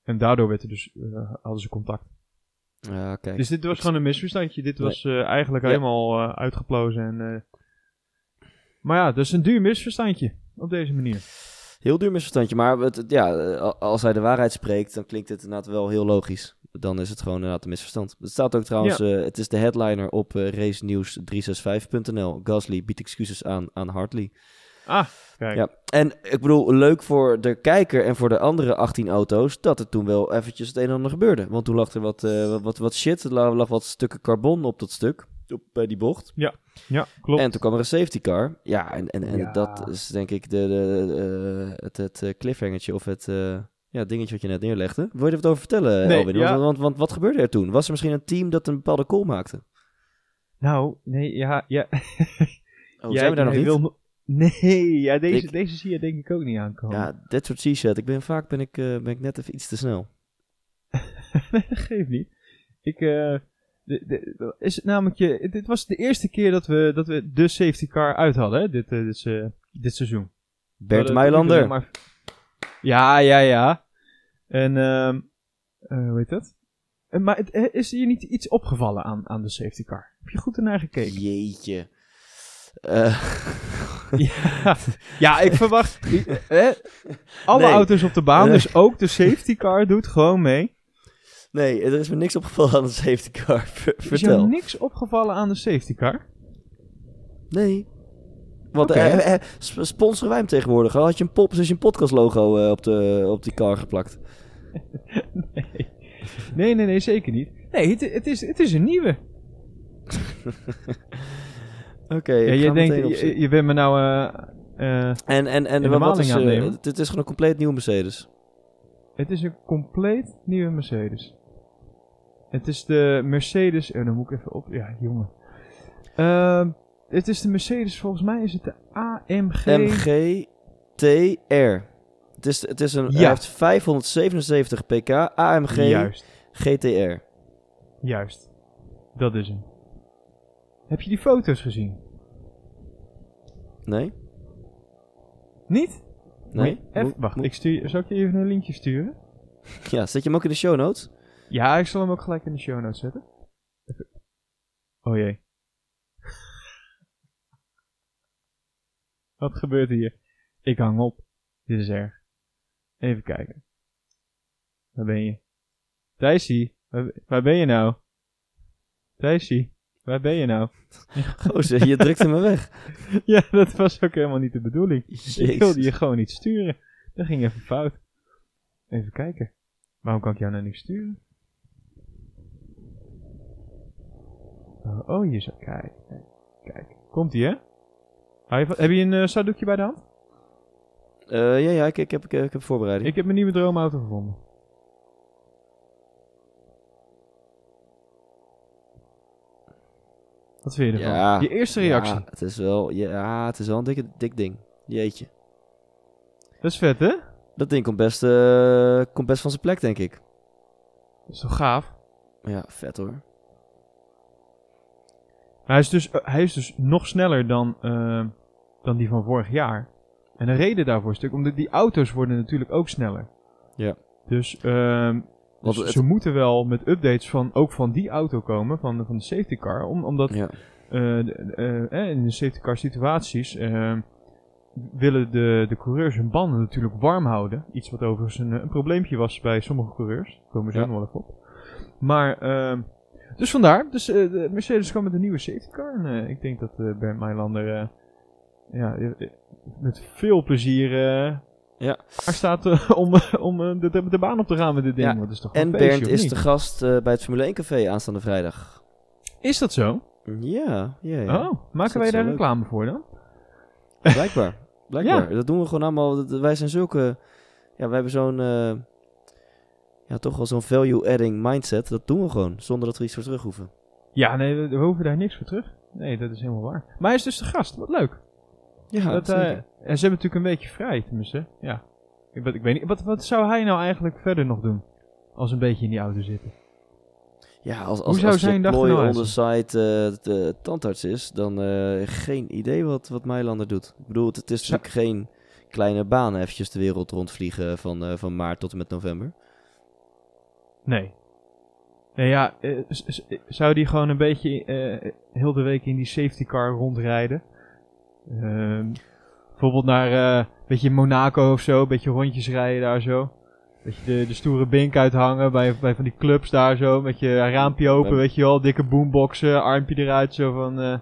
En daardoor werd er dus, eh, hadden ze contact. Dus dit was gewoon een misverstandje. Dit Nee. was eh, eigenlijk Ja. helemaal uitgeplozen. En, maar ja, dus een duur misverstandje op deze manier. Heel duur misverstandje, maar het, ja, als hij de waarheid spreekt, dan klinkt het inderdaad wel heel logisch. Dan is het gewoon inderdaad een misverstand. Het staat ook trouwens, het is de headliner op eh racenews365.nl. Gasly biedt excuses aan aan Hartley. Ah, kijk. Ja, en ik bedoel, leuk voor de kijker en voor de andere 18 auto's dat er toen wel eventjes het een en ander gebeurde. Want toen lag er wat, eh, wat- wat, wat shit, er lag, lag wat stukken carbon op dat stuk, op, bij die bocht. Ja, klopt. En toen kwam er een safety car. Ja, en, en, en Ja. dat is denk ik de, de, eh, het, het eh, cliffhangertje of het eh, ja, dingetje wat je net neerlegde. Wil je er wat over vertellen, Nee, Elwin? ja. Want, want, want wat gebeurde er toen? Was er misschien een team dat een bepaalde call maakte? Nou, nee, ja, ja. Oh, Jij- zijn we daar nog niet? wil Nee, ja, deze, Ik- deze zie je denk ik ook niet aankomen. Ja, dat soort t-shirt. Ik ben vaak ben ik, eh, ben ik net even iets te snel. nee, dat geeft niet. Ik, eh, de, de, is het namelijk je, dit was de eerste keer dat we, dat we de safety car uit hadden, hè, dit, eh, dit, dit seizoen. Bert Meilander. maar- Ja, ja, ja. En, ehm eh, hoe heet dat? Maar het, is je niet iets opgevallen aan, aan de safety car? Heb je goed ernaar gekeken? Jeetje. Eh, Ja, ja ik verwacht. eh, alle Nee. auto's op de baan, Nee. dus ook de safety car doet gewoon mee. nee, er is me niks opgevallen aan de safety car. Ver- Is Vertel. niks opgevallen aan de safety car? Nee. Want Oké. eh, eh, sp- sponsoren wij hem tegenwoordig? Had je een, pop, dus je een podcast logo eh, op, de, op die car geplakt? Nee. nee, nee, nee, zeker niet. Nee, het, het, is, het is een nieuwe. Oké, Ja, ik je, denkt, je, bent me nou... eh, eh, En, en, en wat, is, nemen? dit is gewoon een compleet nieuwe Mercedes. het is een compleet nieuwe Mercedes. Het is de Mercedes... Oh, dan moet ik even op... Ja, jongen. Ehm, het is de Mercedes, volgens mij is het de AMG... MG TR. Het is, het is een, Ja. hij heeft 577 pk AMG Juist, GTR. juist. Dat is hem. Heb je die foto's gezien? Nee? Niet? Nee? Even, Moet- wacht, moet- ik stuur, zal ik je even een linkje sturen? Ja, zet je hem ook in de show notes? Ja, ik zal hem ook gelijk in de show notes zetten. Even. Oh jee. Wat gebeurt hier? Ik hang op. Dit is erg. Even kijken. Waar ben je? Thijsie, waar, waar ben je nou? Thijsie, waar ben je nou? Gozer, je drukte me weg. ja, dat was ook helemaal niet de bedoeling. Ik wilde je gewoon niet sturen. Dat ging even fout. Even kijken. Waarom kan ik jou nou niet sturen? Oh, oh hier zo. Kijk, kijk, kijk. Komt ie, hè? Heb je een uh, zakdoekje bij de hand? Eh, ja, ja, ik, ik, heb, ik, ik heb voorbereiding. Ik heb mijn nieuwe droomauto gevonden. Wat vind je ervan? Ja, je eerste reactie. Ja, het is wel, ja, het is wel een dikke, dik ding. Jeetje. Dat is vet, hè? Dat ding komt best, eh, komt best van zijn plek, denk ik. Dat is toch gaaf? Ja, vet hoor. Hij is dus, eh, hij is dus nog sneller dan, eh, dan die van vorig jaar. En de reden daarvoor is natuurlijk, omdat die auto's worden natuurlijk ook sneller. Ja. Dus, ehm, dus het- ze moeten wel met updates van, ook van die auto komen, van, de- van de safety car. Om, omdat Ja. eh, de- eh, eh, in de safety car situaties, willen de, de coureurs hun banden natuurlijk warm houden. Iets wat overigens een, een probleempje was bij sommige coureurs. Daar komen zo Ja. nog wel even op. Maar, ehm, dus vandaar. Dus de Mercedes kwam met een nieuwe safety car. En ik denk dat Bernd Meilander ja, met veel plezier Ja. daar staat eh, om, om eh, de, de, de baan op te gaan met dit ding. Ja. Het is toch En feestje, Bernd is de gast eh, bij het Formule 1 café aanstaande vrijdag. Is dat zo? Ja, ja, ja. Oh, maken dat wij daar leuk? reclame voor dan? Blijkbaar. Blijkbaar. Dat doen we gewoon allemaal. dat- Wij zijn zulke. Ja, wij hebben zo'n. ja, toch wel zo'n value-adding mindset. Dat doen we gewoon. Zonder dat we iets voor terug hoeven. Ja, nee, we, we hoeven daar niks voor terug. Nee, dat is helemaal waar. Maar hij is dus de gast. Wat leuk. Ja, dat, eh, en ze hebben natuurlijk een beetje vrij, tenminste. Ja. Ik, weet- ik weet niet. Wat, wat zou hij nou eigenlijk verder nog doen? Als een beetje in die auto zitten. ja, als, als, zou als zijn Jack dag er Ploy nou eh, de tandarts is, dan eh, geen idee wat, wat Meilander doet. Ik bedoel, het, is natuurlijk geen kleine baan eventjes de wereld rondvliegen van, eh, van maart tot en met november. Nee. Nee, ja. eh, zou die gewoon een beetje eh, heel de week in die safety car rondrijden? Ehm, bijvoorbeeld naar eh, een beetje Monaco of zo. Een beetje rondjes rijden daar zo. Beetje de, de stoere bink uithangen bij, bij van die clubs daar zo. Met je raampje open, weet je wel. Dikke boomboxen, armpje eruit zo van... eh,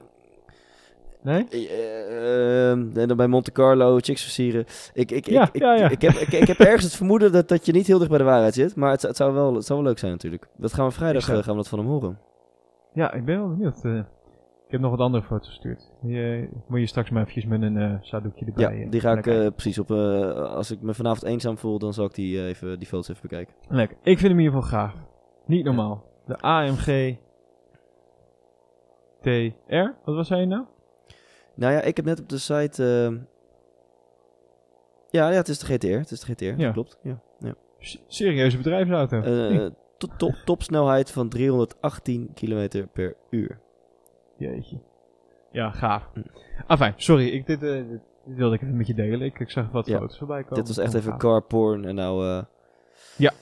Nee? En dan bij Monte Carlo, chicks versieren. Ik, ik, Ja, ik, ja, ja. Ik, ik, heb, ik, ik heb ergens het vermoeden dat, dat je niet heel dicht bij de waarheid zit. Maar het, het, zou, wel, het zou wel leuk zijn natuurlijk. Dat gaan we vrijdag gaan we dat van hem horen. Ja, ik ben wel benieuwd. Ik heb nog wat andere foto's gestuurd. Die moet je straks maar eventjes met een eh zadoekje Ja, erbij. eh, die ga ik eh, precies op. als ik me vanavond eenzaam voel, dan zal ik die, even, die foto's even bekijken. Lekker. Ik vind hem in ieder geval gaaf. Niet normaal. De AMG TR. Wat was hij nou? Nou ja, ik heb net op de site. ehm, ja, ja, het is de GTR. Het is de GTR. Ja. Dat klopt. Ja. ja. Serieuze bedrijfsauto. Eh, to- to- topsnelheid van 318 km per uur. Jeetje. Ja, gaaf. Afijn, sorry. Ik, dit, eh, dit, wilde ik even met je delen. Ik, ik zag wat Ja. foto's voorbij komen. Dit was echt even car porn. En nou. eh, Ja.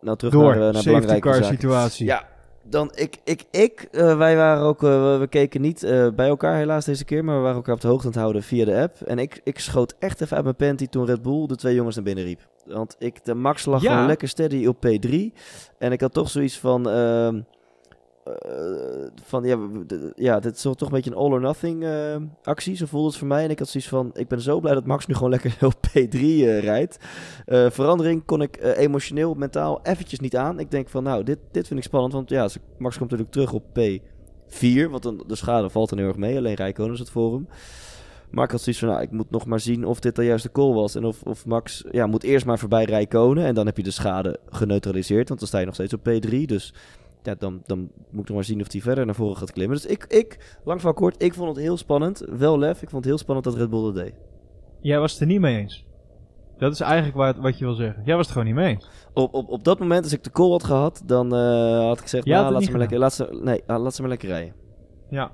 Nou terug Door. naar, eh, naar Safety belangrijke car zaken. situatie. Ja, dan ik, ik, ik wij waren ook, we keken niet bij elkaar helaas deze keer, maar we waren elkaar op de hoogte aan het houden via de app. En ik, ik schoot echt even uit mijn panty toen Red Bull de twee jongens naar binnen riep. Want ik, de Max lag Ja. gewoon lekker steady op P3. En ik had toch zoiets van, eh, van ja, de- ja, dit is toch een beetje een all or nothing eh, actie, zo voelde het voor mij. En ik had zoiets van, ik ben zo blij dat Max nu gewoon lekker op P3 eh, rijdt. Verandering kon ik emotioneel, mentaal eventjes niet aan. Ik denk van, nou, dit, dit vind ik spannend. Want ja, Max komt natuurlijk terug op P4. Want dan, de schade valt dan heel erg mee. Alleen Rijkonen zat voor hem. Maar ik had zoiets van, nou, ik moet nog maar zien of dit de juiste call was. En of, of Max, ja, moet eerst maar voorbij Rijkonen. En dan heb je de schade geneutraliseerd. Want dan sta je nog steeds op P3. Dus ja, dan, dan moet ik nog maar zien of hij verder naar voren gaat klimmen. Dus ik, ik lang van kort, ik vond het heel spannend. Wel lef, ik vond het heel spannend dat Red Bull dat deed. Jij was het er niet mee eens. Dat is eigenlijk waar, wat je wil zeggen. Jij was het gewoon niet mee eens. Op, op, op dat moment, als ik de call had gehad, dan eh, had ik gezegd, had nou, laat ze, maar lekker, laat, ze, nee, ah, laat ze maar lekker rijden. Ja.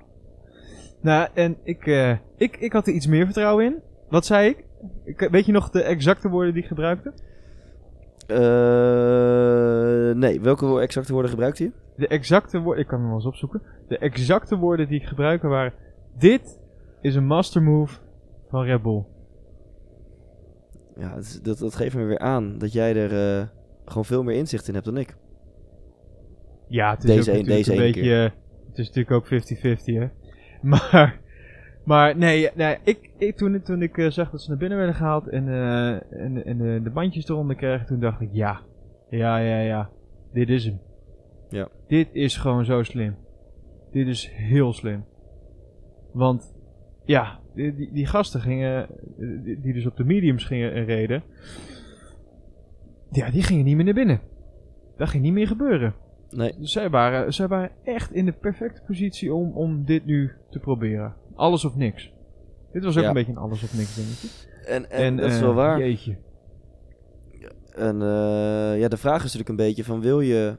Nou, en ik, eh, ik, ik had er iets meer vertrouwen in. Wat zei ik? ik? Weet je nog de exacte woorden die ik gebruikte? Eh, nee, welke exacte woorden gebruikt hij? De exacte woorden, ik kan hem wel eens opzoeken. De exacte woorden die ik gebruikte waren: Dit is een master move van Red Bull. Ja, dat, is- dat, dat geeft me weer aan dat jij er eh, gewoon veel meer inzicht in hebt dan ik. Ja, het is Deze ook een- deze een beetje. eh, Het is natuurlijk ook 50-50, hè. Maar, maar nee, nee ik, ik, toen, toen ik eh, zag dat ze naar binnen werden gehaald en, eh, en, en eh, de bandjes eronder kregen, toen dacht ik: Ja, ja, ja, ja, dit is hem. Ja. Dit is gewoon zo slim. Dit is heel slim. Want, ja, die, die, die gasten gingen, die, die dus op de mediums gingen en reden, ja, die gingen niet meer naar binnen. Dat ging niet meer gebeuren. Nee, Dus zij waren, zij waren echt in de perfecte positie om, om dit nu te proberen. Alles of niks. Dit was ook Ja. een beetje een alles of niks dingetje. en, en, dat is eh, wel waar. Jeetje. En eh, ja, de vraag is natuurlijk een beetje van wil je,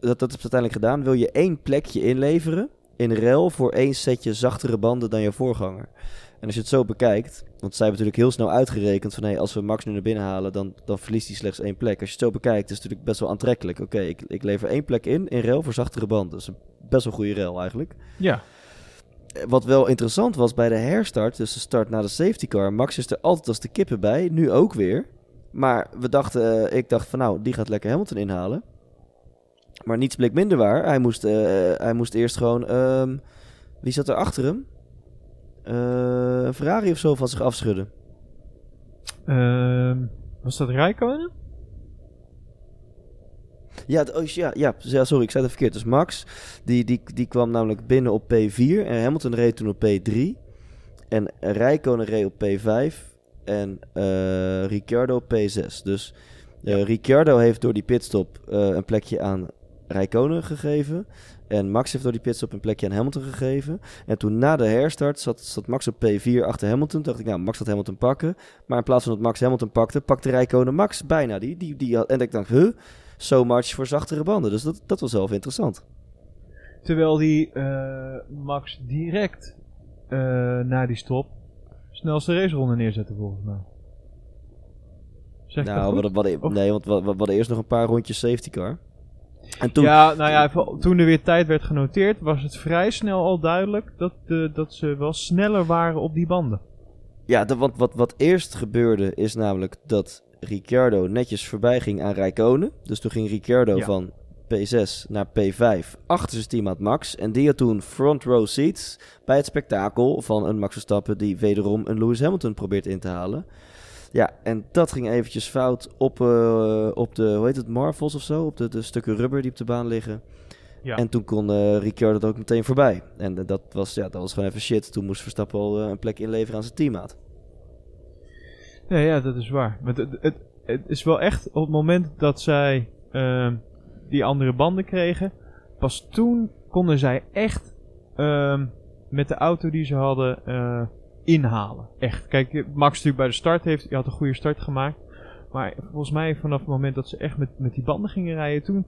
dat, dat is uiteindelijk gedaan, wil je één plekje inleveren in ruil voor één setje zachtere banden dan je voorganger? En als je het zo bekijkt, want zij hebben natuurlijk heel snel uitgerekend van hey, als we Max nu naar binnen halen, dan, dan verliest hij slechts één plek. Als je het zo bekijkt, is het natuurlijk best wel aantrekkelijk. Oké, ik, ik lever één plek in, in ruil voor zachtere banden. Dat is een best wel goede ruil eigenlijk. Ja. Wat wel interessant was bij de herstart, dus de start na de safety car. Max is er altijd als de kippen bij, nu ook weer. Maar we dachten, eh, ik dacht van nou, die gaat lekker Hamilton inhalen. Maar niets bleek minder waar. Hij moest, eh, hij moest eerst gewoon... ehm, wie zat er achter hem? Eh, een Ferrari of zo van zich afschudden. Ehm, was dat Rijkonen? Ja, oh, ja, ja, sorry, ik zei het verkeerd. Dus Max, die, die, die kwam namelijk binnen op P4 en Hamilton reed toen op P3. En Rijkonen reed op P5 en eh Ricciardo op P6. Dus eh, Ricciardo heeft door die pitstop eh, een plekje aan Rijkonen gegeven. En Max heeft door die pitstop een plekje aan Hamilton gegeven. En toen na de herstart zat, zat Max op P4 achter Hamilton. Toen dacht ik, nou, Max gaat Hamilton pakken. Maar in plaats van dat Max Hamilton pakte, pakte Rijkonen Max bijna. Die, die, die had, en ik dacht, huh? So much voor zachtere banden. Dus dat, dat was even interessant. Terwijl die eh, Max direct eh, na die stop snelste raceronde neerzette volgens mij. Zeg dat nou, we hadden- Of- nee, want we, we hadden eerst nog een paar rondjes safety car. En toen, Ja, nou ja, toen er weer tijd werd genoteerd, was het vrij snel al duidelijk dat, de, dat ze wel sneller waren op die banden. Ja, de, want wat, wat eerst gebeurde is namelijk dat Ricciardo netjes voorbij ging aan Rijkonen. Dus toen ging Ricciardo Ja. van P6 naar P5 achter zijn teammaat Max. En die had toen front row seats bij het spektakel van een Max Verstappen die wederom een Lewis Hamilton probeert in te halen. Ja, en dat ging eventjes fout op, eh, op de, hoe heet het, Marvels of zo? Op de, de stukken rubber die op de baan liggen. Ja. En toen kon eh Ricciardo er ook meteen voorbij. En eh, dat, was, ja, dat was gewoon even shit. Toen moest Verstappen al een plek inleveren aan zijn teammaat. Ja, ja, dat is waar. Het, het, is wel echt op het moment dat zij ehm, die andere banden kregen, pas toen konden zij echt ehm, met de auto die ze hadden eh, inhalen. Echt. Kijk, Max natuurlijk bij de start heeft, hij had een goede start gemaakt. Maar volgens mij vanaf het moment dat ze echt met, met die banden gingen rijden, toen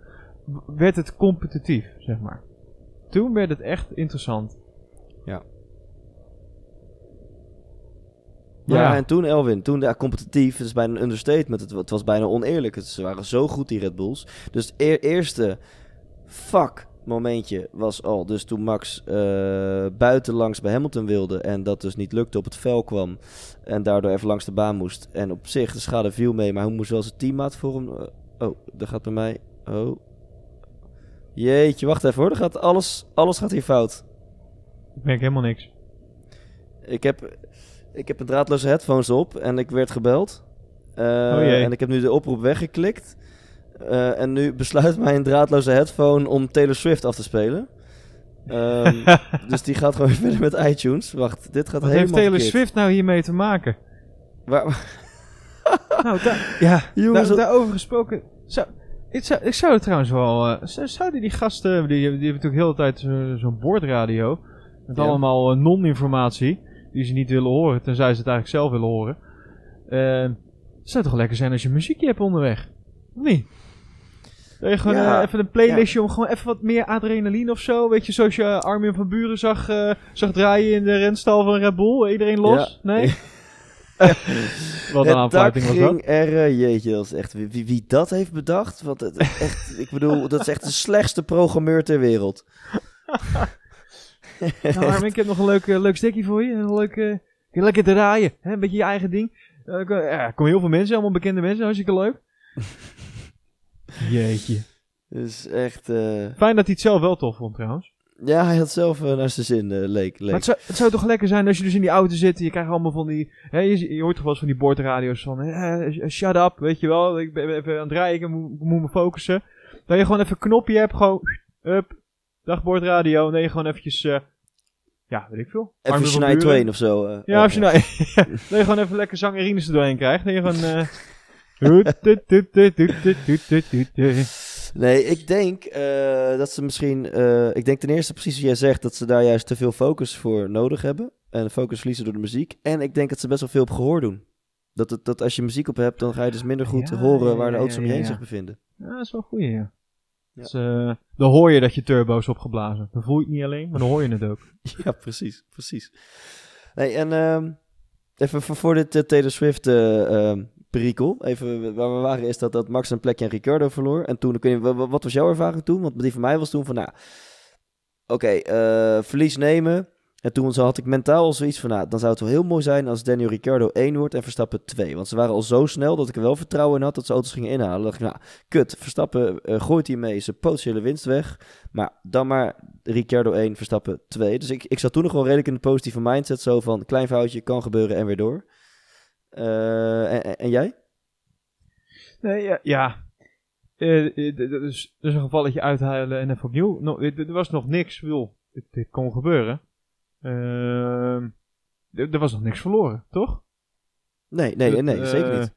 werd het competitief, zeg maar. Toen werd het echt interessant. Ja, Ja. en toen Elwin, toen ja, competitief, het is bijna een understatement. Het, het was bijna oneerlijk. Het, ze waren zo goed, die Red Bulls. Dus het eer- eerste fuck momentje was al. Dus toen Max eh buiten langs bij Hamilton wilde en dat dus niet lukte, op het vel kwam en daardoor even langs de baan moest. En op zich, de schade viel mee, maar hij moest wel zijn teammaat voor hem... eh, oh, dat gaat bij mij... Oh. Jeetje, wacht even hoor. Er gaat alles, alles gaat hier fout. Ik merk helemaal niks. Ik heb, ik heb een draadloze headphones op en ik werd gebeld. Eh, Oh en ik heb nu de oproep weggeklikt. Eh, en nu besluit mijn draadloze headphone om Taylor Swift af te spelen. Ehm, dus die gaat gewoon verder met iTunes. Wacht, dit gaat Wat heeft helemaal Taylor verkeerd. Swift nou hiermee te maken? Waar, Nou, daar, ja, Jongens, daar, wat- daarover gesproken. Zou, ik, zou, ik zou het trouwens wel. zou- zouden die gasten. Die, die hebben natuurlijk heel de tijd zo- zo'n boordradio. Met Ja. allemaal non-informatie. Die ze niet willen horen. Tenzij ze het eigenlijk zelf willen horen. Eh, het zou toch lekker zijn als je muziekje hebt onderweg? Of niet? Dat je gewoon Ja, eh, even een playlistje om gewoon even wat meer adrenaline of zo. Weet je, zoals je Armin van Buren zag, eh, zag draaien in de renstal van Red Bull. Iedereen los? Ja. Nee? wat een aanfluiting was dat. ging er... eh, jeetje, dat is echt... Wie, wie, dat heeft bedacht? Het, echt, ik bedoel, dat is echt de slechtste programmeur ter wereld. Nou, Armin, ik heb nog een leuk, eh, leuk stekje voor je. Een leuk, eh, lekker draaien. Hè? Een beetje je eigen ding. Eh, er komen- ja, er komen heel veel mensen, allemaal bekende mensen. Hartstikke leuk. Jeetje. Dus echt... Fijn dat hij het zelf wel tof vond trouwens. Ja, hij had zelf naar zijn zin, leek. leek. Maar het zou, het zou toch lekker zijn als je dus in die auto zit. en Je krijgt allemaal van die... Hè, je, je hoort toch wel eens van die boordradio's van... eh, shut up, weet je wel. Ik ben even aan het ik moet, ik moet me focussen. Dat je gewoon even een knopje hebt, gewoon... Up, dag boordradio. Nee, gewoon eventjes... eh, ja, weet ik veel. Even Shania. Twain of zo. eh. Ja, dat je gewoon even lekker zangerines er doorheen krijgt. Dat je gewoon... Nee, ik denk eh, dat ze misschien... ik denk ten eerste precies wat jij zegt... dat ze daar juist te veel focus voor nodig hebben. En focus verliezen door de muziek. En ik denk dat ze best wel veel op gehoor doen. Dat, het, dat als je muziek op hebt... dan ga je dus minder goed Ja, horen ja, waar de auto's om je heen zich bevinden. Ja, dat is wel goeie, ja. Dus, eh, dan hoor je dat je turbo is opgeblazen. Dan voel je het niet alleen, maar dan hoor je het ook. Ja, precies, precies. Nee, en ehm, even voor, voor dit eh, Taylor Swift eh, ehm, perikel. Even waar we waren is dat, dat Max een plekje aan Ricardo verloor. En toen, wa- wa- wat was jouw ervaring toen? Want die van mij was toen van, nou, oké, eh, verlies nemen. En toen had ik mentaal al zoiets van, nou, dan zou het wel heel mooi zijn als Daniel Ricciardo 1 wordt en Verstappen 2. Want ze waren al zo snel dat ik er wel vertrouwen in had dat ze auto's gingen inhalen. Dacht ik, nou, kut, Verstappen uh, gooit hiermee zijn potentiële winst weg. Maar dan maar Ricciardo 1, Verstappen 2. Dus ik, ik zat toen nog wel redelijk in de positieve mindset, zo van, klein foutje, kan gebeuren en weer door. Uh, en, jij? Nee, ja, ja. Uh, dus, een gevalletje uithuilen en even opnieuw. Er was nog niks, wil. Dit, dit kon gebeuren. Uh, er was nog niks verloren, toch? Nee, nee, nee, zeker niet.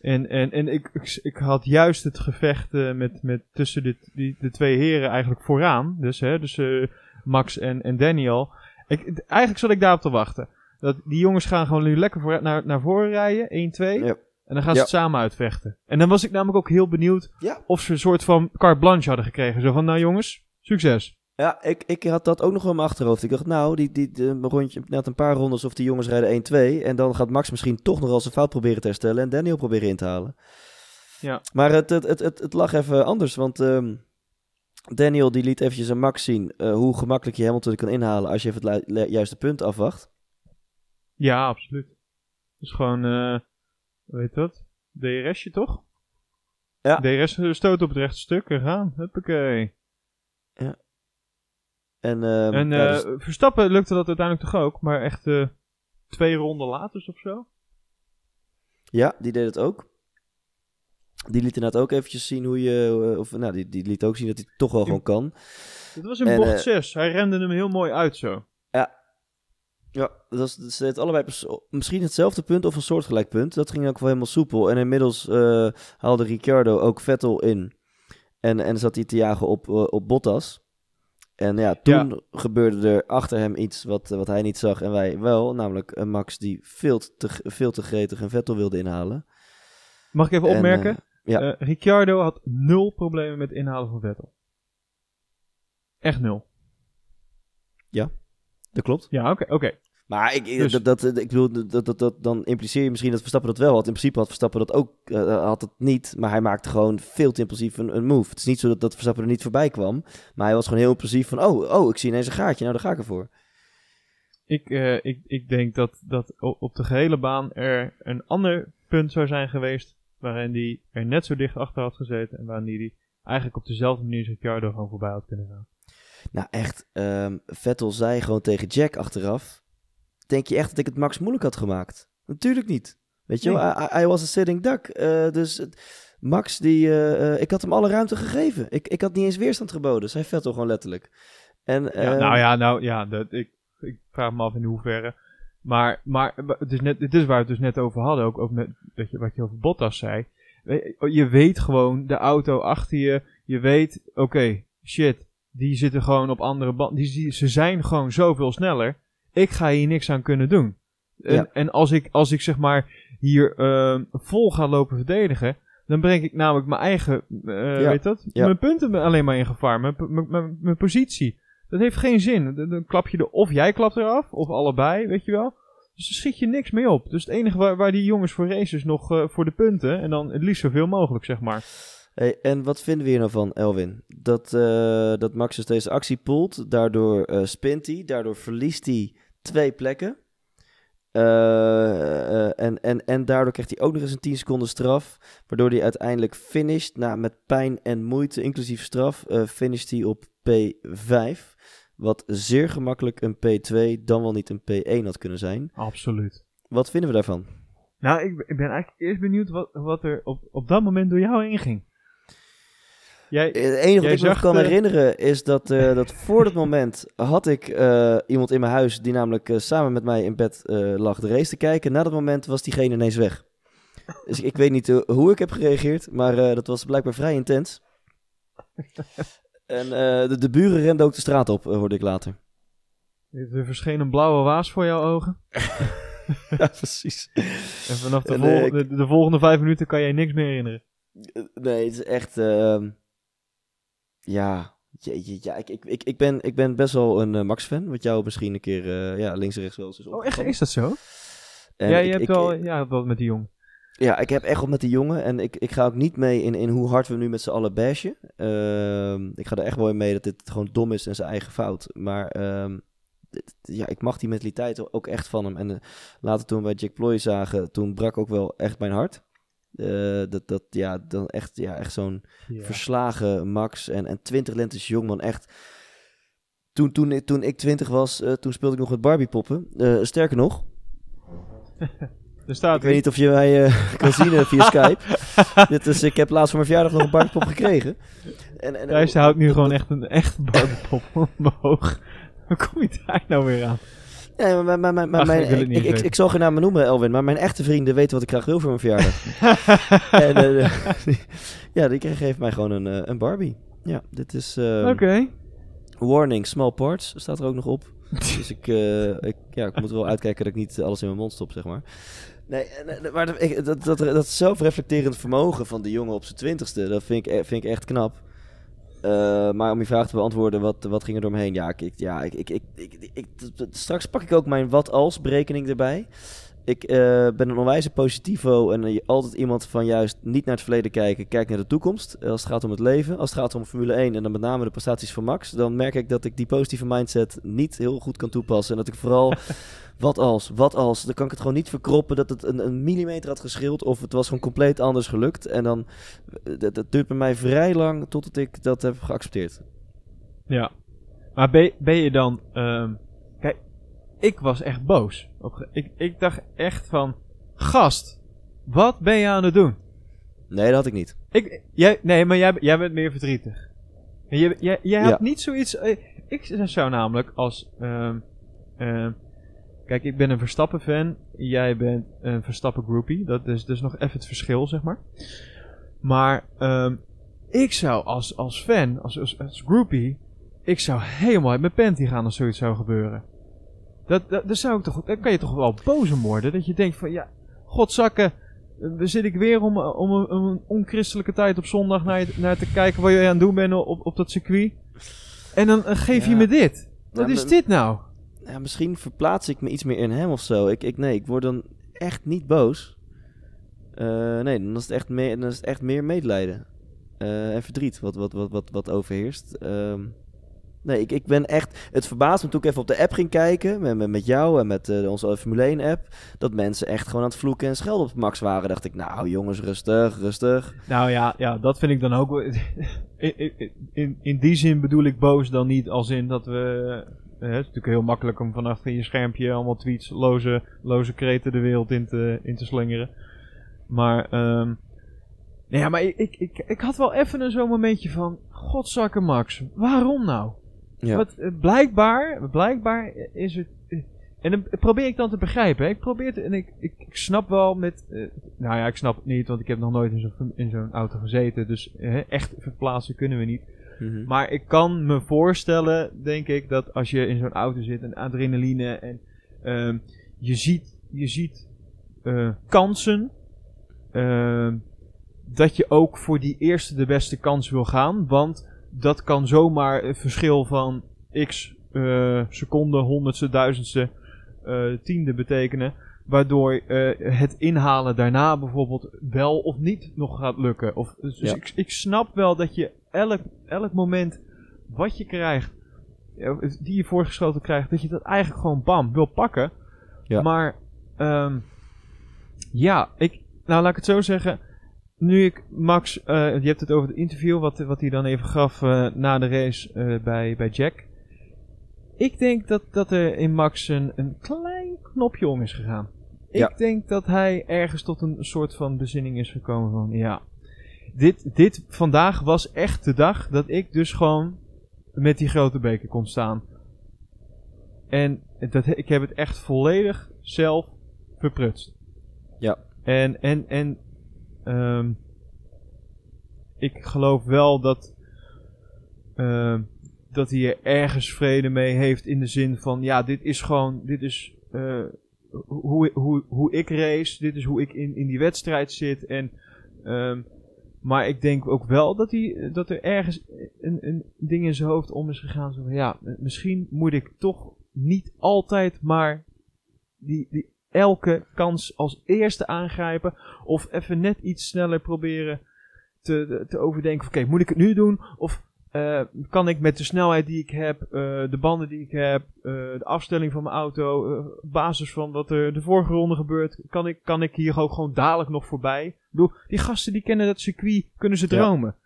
En, en, en ik, ik, ik had juist het gevecht uh, met, met tussen dit, die, de twee heren eigenlijk vooraan. Dus, hè, dus uh, Max en, en Daniel. Ik, eigenlijk zat ik daarop te wachten. Dat die jongens gaan gewoon nu lekker voor, naar, naar voren rijden, 1, 2. Ja. En dan gaan ze het samen uitvechten. En dan was ik namelijk ook heel benieuwd ja. of ze een soort van carte blanche hadden gekregen. Zo van, nou jongens, succes. Ja, ik, ik had dat ook nog wel in mijn achterhoofd. Ik dacht, nou, die, die, die rondje, net een paar rondes of die jongens rijden 1-2. En dan gaat Max misschien toch nog als een fout proberen te herstellen en Daniel proberen in te halen. Ja. Maar het, het, het, het, het lag even anders, want um, Daniel die liet eventjes aan Max zien uh, hoe gemakkelijk je Hamilton kan inhalen als je even het juiste punt afwacht. Ja, absoluut. Dus gewoon, uh, hoe heet dat? DRSje toch? Ja. DRS stoot op het rechte stuk en gaan. Huppakee. Ja. En, uh, en ja, dus... Verstappen lukte dat uiteindelijk toch ook, maar echt uh, twee ronden later of zo? Ja, die deed het ook. Die liet inderdaad ook eventjes zien hoe je, of nou, die, die liet ook zien dat hij toch wel gewoon kan. Het was in bocht 6, hij remde hem heel mooi uit zo. Ja, ja, dat is het allebei misschien hetzelfde punt of een soortgelijk punt. Dat ging ook wel helemaal soepel. En inmiddels uh, haalde Ricciardo ook Vettel in. En, en zat hij te jagen op, uh, op Bottas. En ja, toen ja. gebeurde er achter hem iets wat, wat hij niet zag en wij wel. Namelijk een Max die veel te, veel te gretig een Vettel wilde inhalen. Mag ik even en, opmerken? Uh, ja. Ricciardo had nul problemen met inhalen van Vettel. Echt nul. Ja, dat klopt. Ja, oké. Okay, okay. Maar ik, dus. dat, dat, ik bedoel, dat, dat, dat, dan impliceer je misschien dat Verstappen dat wel had. In principe had Verstappen dat ook uh, had het niet. Maar hij maakte gewoon veel te impulsief een, een, move. Het is niet zo dat, dat Verstappen er niet voorbij kwam. Maar hij was gewoon heel impulsief van... Oh, oh ik zie ineens een gaatje. Nou, daar ga ik ervoor. Ik, uh, ik, ik denk dat, dat op de gehele baan er een ander punt zou zijn geweest... waarin hij er net zo dicht achter had gezeten... en waarin hij eigenlijk op dezelfde manier Ricciardo gewoon voorbij had kunnen gaan. Nou, echt. Um, Vettel zei gewoon tegen Jack achteraf denk je echt dat ik het Max moeilijk had gemaakt? Natuurlijk niet. Weet je nee. wel, was een sitting duck. Uh, dus Max, die, uh, ik had hem alle ruimte gegeven. Ik, ik had niet eens weerstand geboden. Zij vet toch gewoon letterlijk. En, ja, uh, nou ja, nou ja, dat, ik, ik vraag me af in hoeverre. Maar, maar het is, net, het is waar we het dus net over hadden, ook, ook met dat je, wat je over Bottas zei. Je weet gewoon, de auto achter je, je weet, oké, okay, shit, die zitten gewoon op andere banden. Die, ze zijn gewoon zoveel sneller ik ga hier niks aan kunnen doen. En, ja. en als, ik, als ik zeg maar hier uh, vol ga lopen verdedigen, dan breng ik namelijk mijn eigen, uh, ja. weet dat, ja. mijn punten alleen maar in gevaar, mijn, mijn, mijn, mijn positie. Dat heeft geen zin. Dan, dan, klap je er, of jij klapt eraf, of allebei, weet je wel. Dus daar schiet je niks mee op. Dus het enige waar, waar die jongens voor racen is nog uh, voor de punten. En dan het liefst zoveel mogelijk, zeg maar. Hey, en wat vinden we hier nou van, Elwin? Dat, uh, dat Max dus deze actie poelt, daardoor uh, spint hij, daardoor verliest hij twee plekken. Uh, uh, en, en, en daardoor krijgt hij ook nog eens een 10 seconden straf. Waardoor hij uiteindelijk finisht. Nou, met pijn en moeite, inclusief straf, uh, finisht hij op P5. Wat zeer gemakkelijk een P2, dan wel niet een P1 had kunnen zijn. Absoluut. Wat vinden we daarvan? Nou, ik, ik ben eigenlijk eerst benieuwd wat, wat er op, op dat moment door jou inging. Jij, het enige wat ik me kan herinneren is dat, uh, dat voor dat moment had ik uh, iemand in mijn huis die namelijk uh, samen met mij in bed lag de race te kijken. Na dat moment was diegene ineens weg. Dus ik weet niet hoe ik heb gereageerd, maar dat was blijkbaar vrij intens. en de, de, buren renden ook de straat op, hoorde ik later. Er verscheen een blauwe waas voor jouw ogen. ja, precies. En vanaf en, de, de, volgende vijf minuten kan jij niks meer herinneren. Nee, het is echt... ehm ja, ja ik, ik, ik, ben, ik ben best wel een uh, Max-fan. Wat jou misschien een keer uh, ja, links en rechts wel eens is Oh, echt? Is dat zo? En ja, je ik, hebt wel ja, wat met die jongen. Ja, ik heb echt wat met die jongen. En ik, ik ga ook niet mee in, in hoe hard we nu met z'n allen bashen. Uh, ik ga er echt wel in mee dat dit gewoon dom is en zijn eigen fout. Maar uh, ja, ik mag die mentaliteit ook echt van hem. En eh, later toen we bij Jack Ploy zagen, toen brak ook wel echt mijn hart. Eh, dat, dat, ja, dan echt, ja, echt zo'n verslagen Max en, en 20 lentes jongman. Echt. Toen, toen, toen ik 20 was, eh, toen speelde ik nog met Barbie poppen. Eh, sterker nog, Er staat ik weet niet of je mij kan zien via Skype. Dit is, ik heb laatst voor mijn verjaardag nog een Barbie pop gekregen. En, en, houdt nu gewoon echt een echt barbiepop omhoog. Hoe kom je daar nou weer aan? Ja, maar, maar, maar, maar Ach, mijn, ik ik, zal geen namen noemen, Elwin, maar mijn echte vrienden weten wat ik graag wil voor mijn verjaardag. en, eh, die- ja, die geeft mij gewoon een, eh, een Barbie. Ja, dit is eh, Oké. Warning, small parts, staat er ook nog op. Dus ik, eh, ik, ja, ik moet wel uitkijken dat ik niet alles in mijn mond stop, zeg maar. Nee, eh, maar dat, dat, dat, dat zelfreflecterend vermogen van die jongen op zijn twintigste, dat vind ik, e- vind ik echt knap. Eh, maar om je vraag te beantwoorden, wat, wat ging er door me heen? Ja, ik, ja ik, ik, ik, ik, straks pak ik ook mijn wat-als berekening erbij. Ik eh, ben een onwijze positivo en eh, altijd iemand van juist niet naar het verleden kijken, kijk naar de toekomst. Als het gaat om het leven, als het gaat om Formule 1 en dan met name de prestaties van Max, dan merk ik dat ik die positieve mindset niet heel goed kan toepassen. En dat ik vooral, wat als, wat als, dan kan ik het gewoon niet verkroppen dat het een, een millimeter had geschild of het was gewoon compleet anders gelukt. En dan, eh, dat, dat duurt bij mij vrij lang totdat ik dat heb geaccepteerd. Ja. Maar ben, ben je dan... ehm, kijk, ik was echt boos. Ik, ik dacht echt van... Gast, wat ben je aan het doen? Nee, dat had ik niet. Ik, jij, nee, maar jij, jij bent meer verdrietig. Jij, jij, jij had Ja. niet zoiets... eh, Ik zou namelijk als... ehm, kijk, ik ben een Verstappen-fan. Jij bent een Verstappen-groupie. Dat is dus nog even het verschil, zeg maar. Maar ehm, ik zou als, als fan, als, als, als groupie... Ik zou helemaal uit mijn panty gaan als zoiets zou gebeuren. Dat, dat, dat zou ik toch... Dan kan je toch wel boos om worden. Dat je denkt van... Ja, godzakken... Dan zit ik weer om, om een, onchristelijke tijd op zondag naar, je- naar te kijken wat je aan het doen bent op, op dat circuit. En dan geef je me dit. Wat Ja, is dit nou? Ja, misschien verplaats ik me iets meer in hem of zo. Ik, ik, nee, ik word dan echt niet boos. Eh, nee, dan is het echt meer, dan is het echt meer medelijden. Eh, en verdriet wat, wat, wat, wat, wat overheerst. Ehm, nee, ik, ik ben echt... Het verbaast me toen ik even op de app ging kijken... met, met, jou en met eh, onze Formule 1 app... dat mensen echt gewoon aan het vloeken en schelden op Max waren. dacht ik, nou jongens, rustig, rustig. Nou ja, ja, dat vind ik dan ook... in, in, in die zin bedoel ik boos dan niet als in dat we... eh, het is natuurlijk heel makkelijk om vanaf je schermpje allemaal tweets, loze, loze kreten de wereld in te, in te slingeren. Maar, ehm nee, ja, maar ik, ik, ik, ik had wel even een zo'n momentje van... Godzakke Max, waarom nou? Ja. Wat, eh, blijkbaar, blijkbaar is het. eh, En dan probeer ik dan te begrijpen. hè. Ik probeer en ik, ik, ik snap wel met. nou ja, ik snap het niet, want ik heb nog nooit in zo'n in zo'n auto gezeten. Dus echt verplaatsen kunnen we niet. Mhm. Maar ik kan me voorstellen, denk ik, dat als je in zo'n auto zit en adrenaline en ehm, je ziet, je ziet eh, kansen. ehm, dat je ook voor die eerste de beste kans wil gaan. Want dat kan zomaar een verschil van x eh, seconden, honderdste, duizendste, eh, tiende betekenen. Waardoor het inhalen daarna bijvoorbeeld wel of niet nog gaat lukken. Of, dus Ja. ik, ik snap wel dat je elk, elk moment wat je krijgt, eh, die je voorgeschoten krijgt, dat je dat eigenlijk gewoon bam wil pakken. Ja. Maar ehm, ja, ik, nou laat ik het zo zeggen. Nu ik Max, eh, je hebt het over het interview wat, wat hij dan even gaf eh, na de race bij, bij Jack. Ik denk dat, dat er in Max een, een klein knopje om is gegaan. Ja. Ik denk dat hij ergens tot een soort van bezinning is gekomen van ja. Dit, dit vandaag was echt de dag dat ik dus gewoon met die grote beker kon staan. En dat, ik heb het echt volledig zelf verprutst. Ja. En, en, en ehm, ik geloof wel dat, ehm, dat hij er ergens vrede mee heeft in de zin van, ja, dit is gewoon, dit is eh, hoe, hoe, hoe ik race, dit is hoe ik in, in die wedstrijd zit. En, ehm, maar ik denk ook wel dat, hij, dat er ergens een, een ding in zijn hoofd om is gegaan. Zo van, ja, misschien moet ik toch niet altijd maar die, die elke kans als eerste aangrijpen. Of even net iets sneller proberen te, te overdenken. Oké, moet ik het nu doen? Of eh, kan ik met de snelheid die ik heb, eh, de banden die ik heb, eh, de afstelling van mijn auto, eh, op basis van wat er de vorige ronde gebeurt, kan ik, kan ik hier ook gewoon dadelijk nog voorbij? Bedoel, die gasten die kennen dat circuit, kunnen ze Ja. dromen.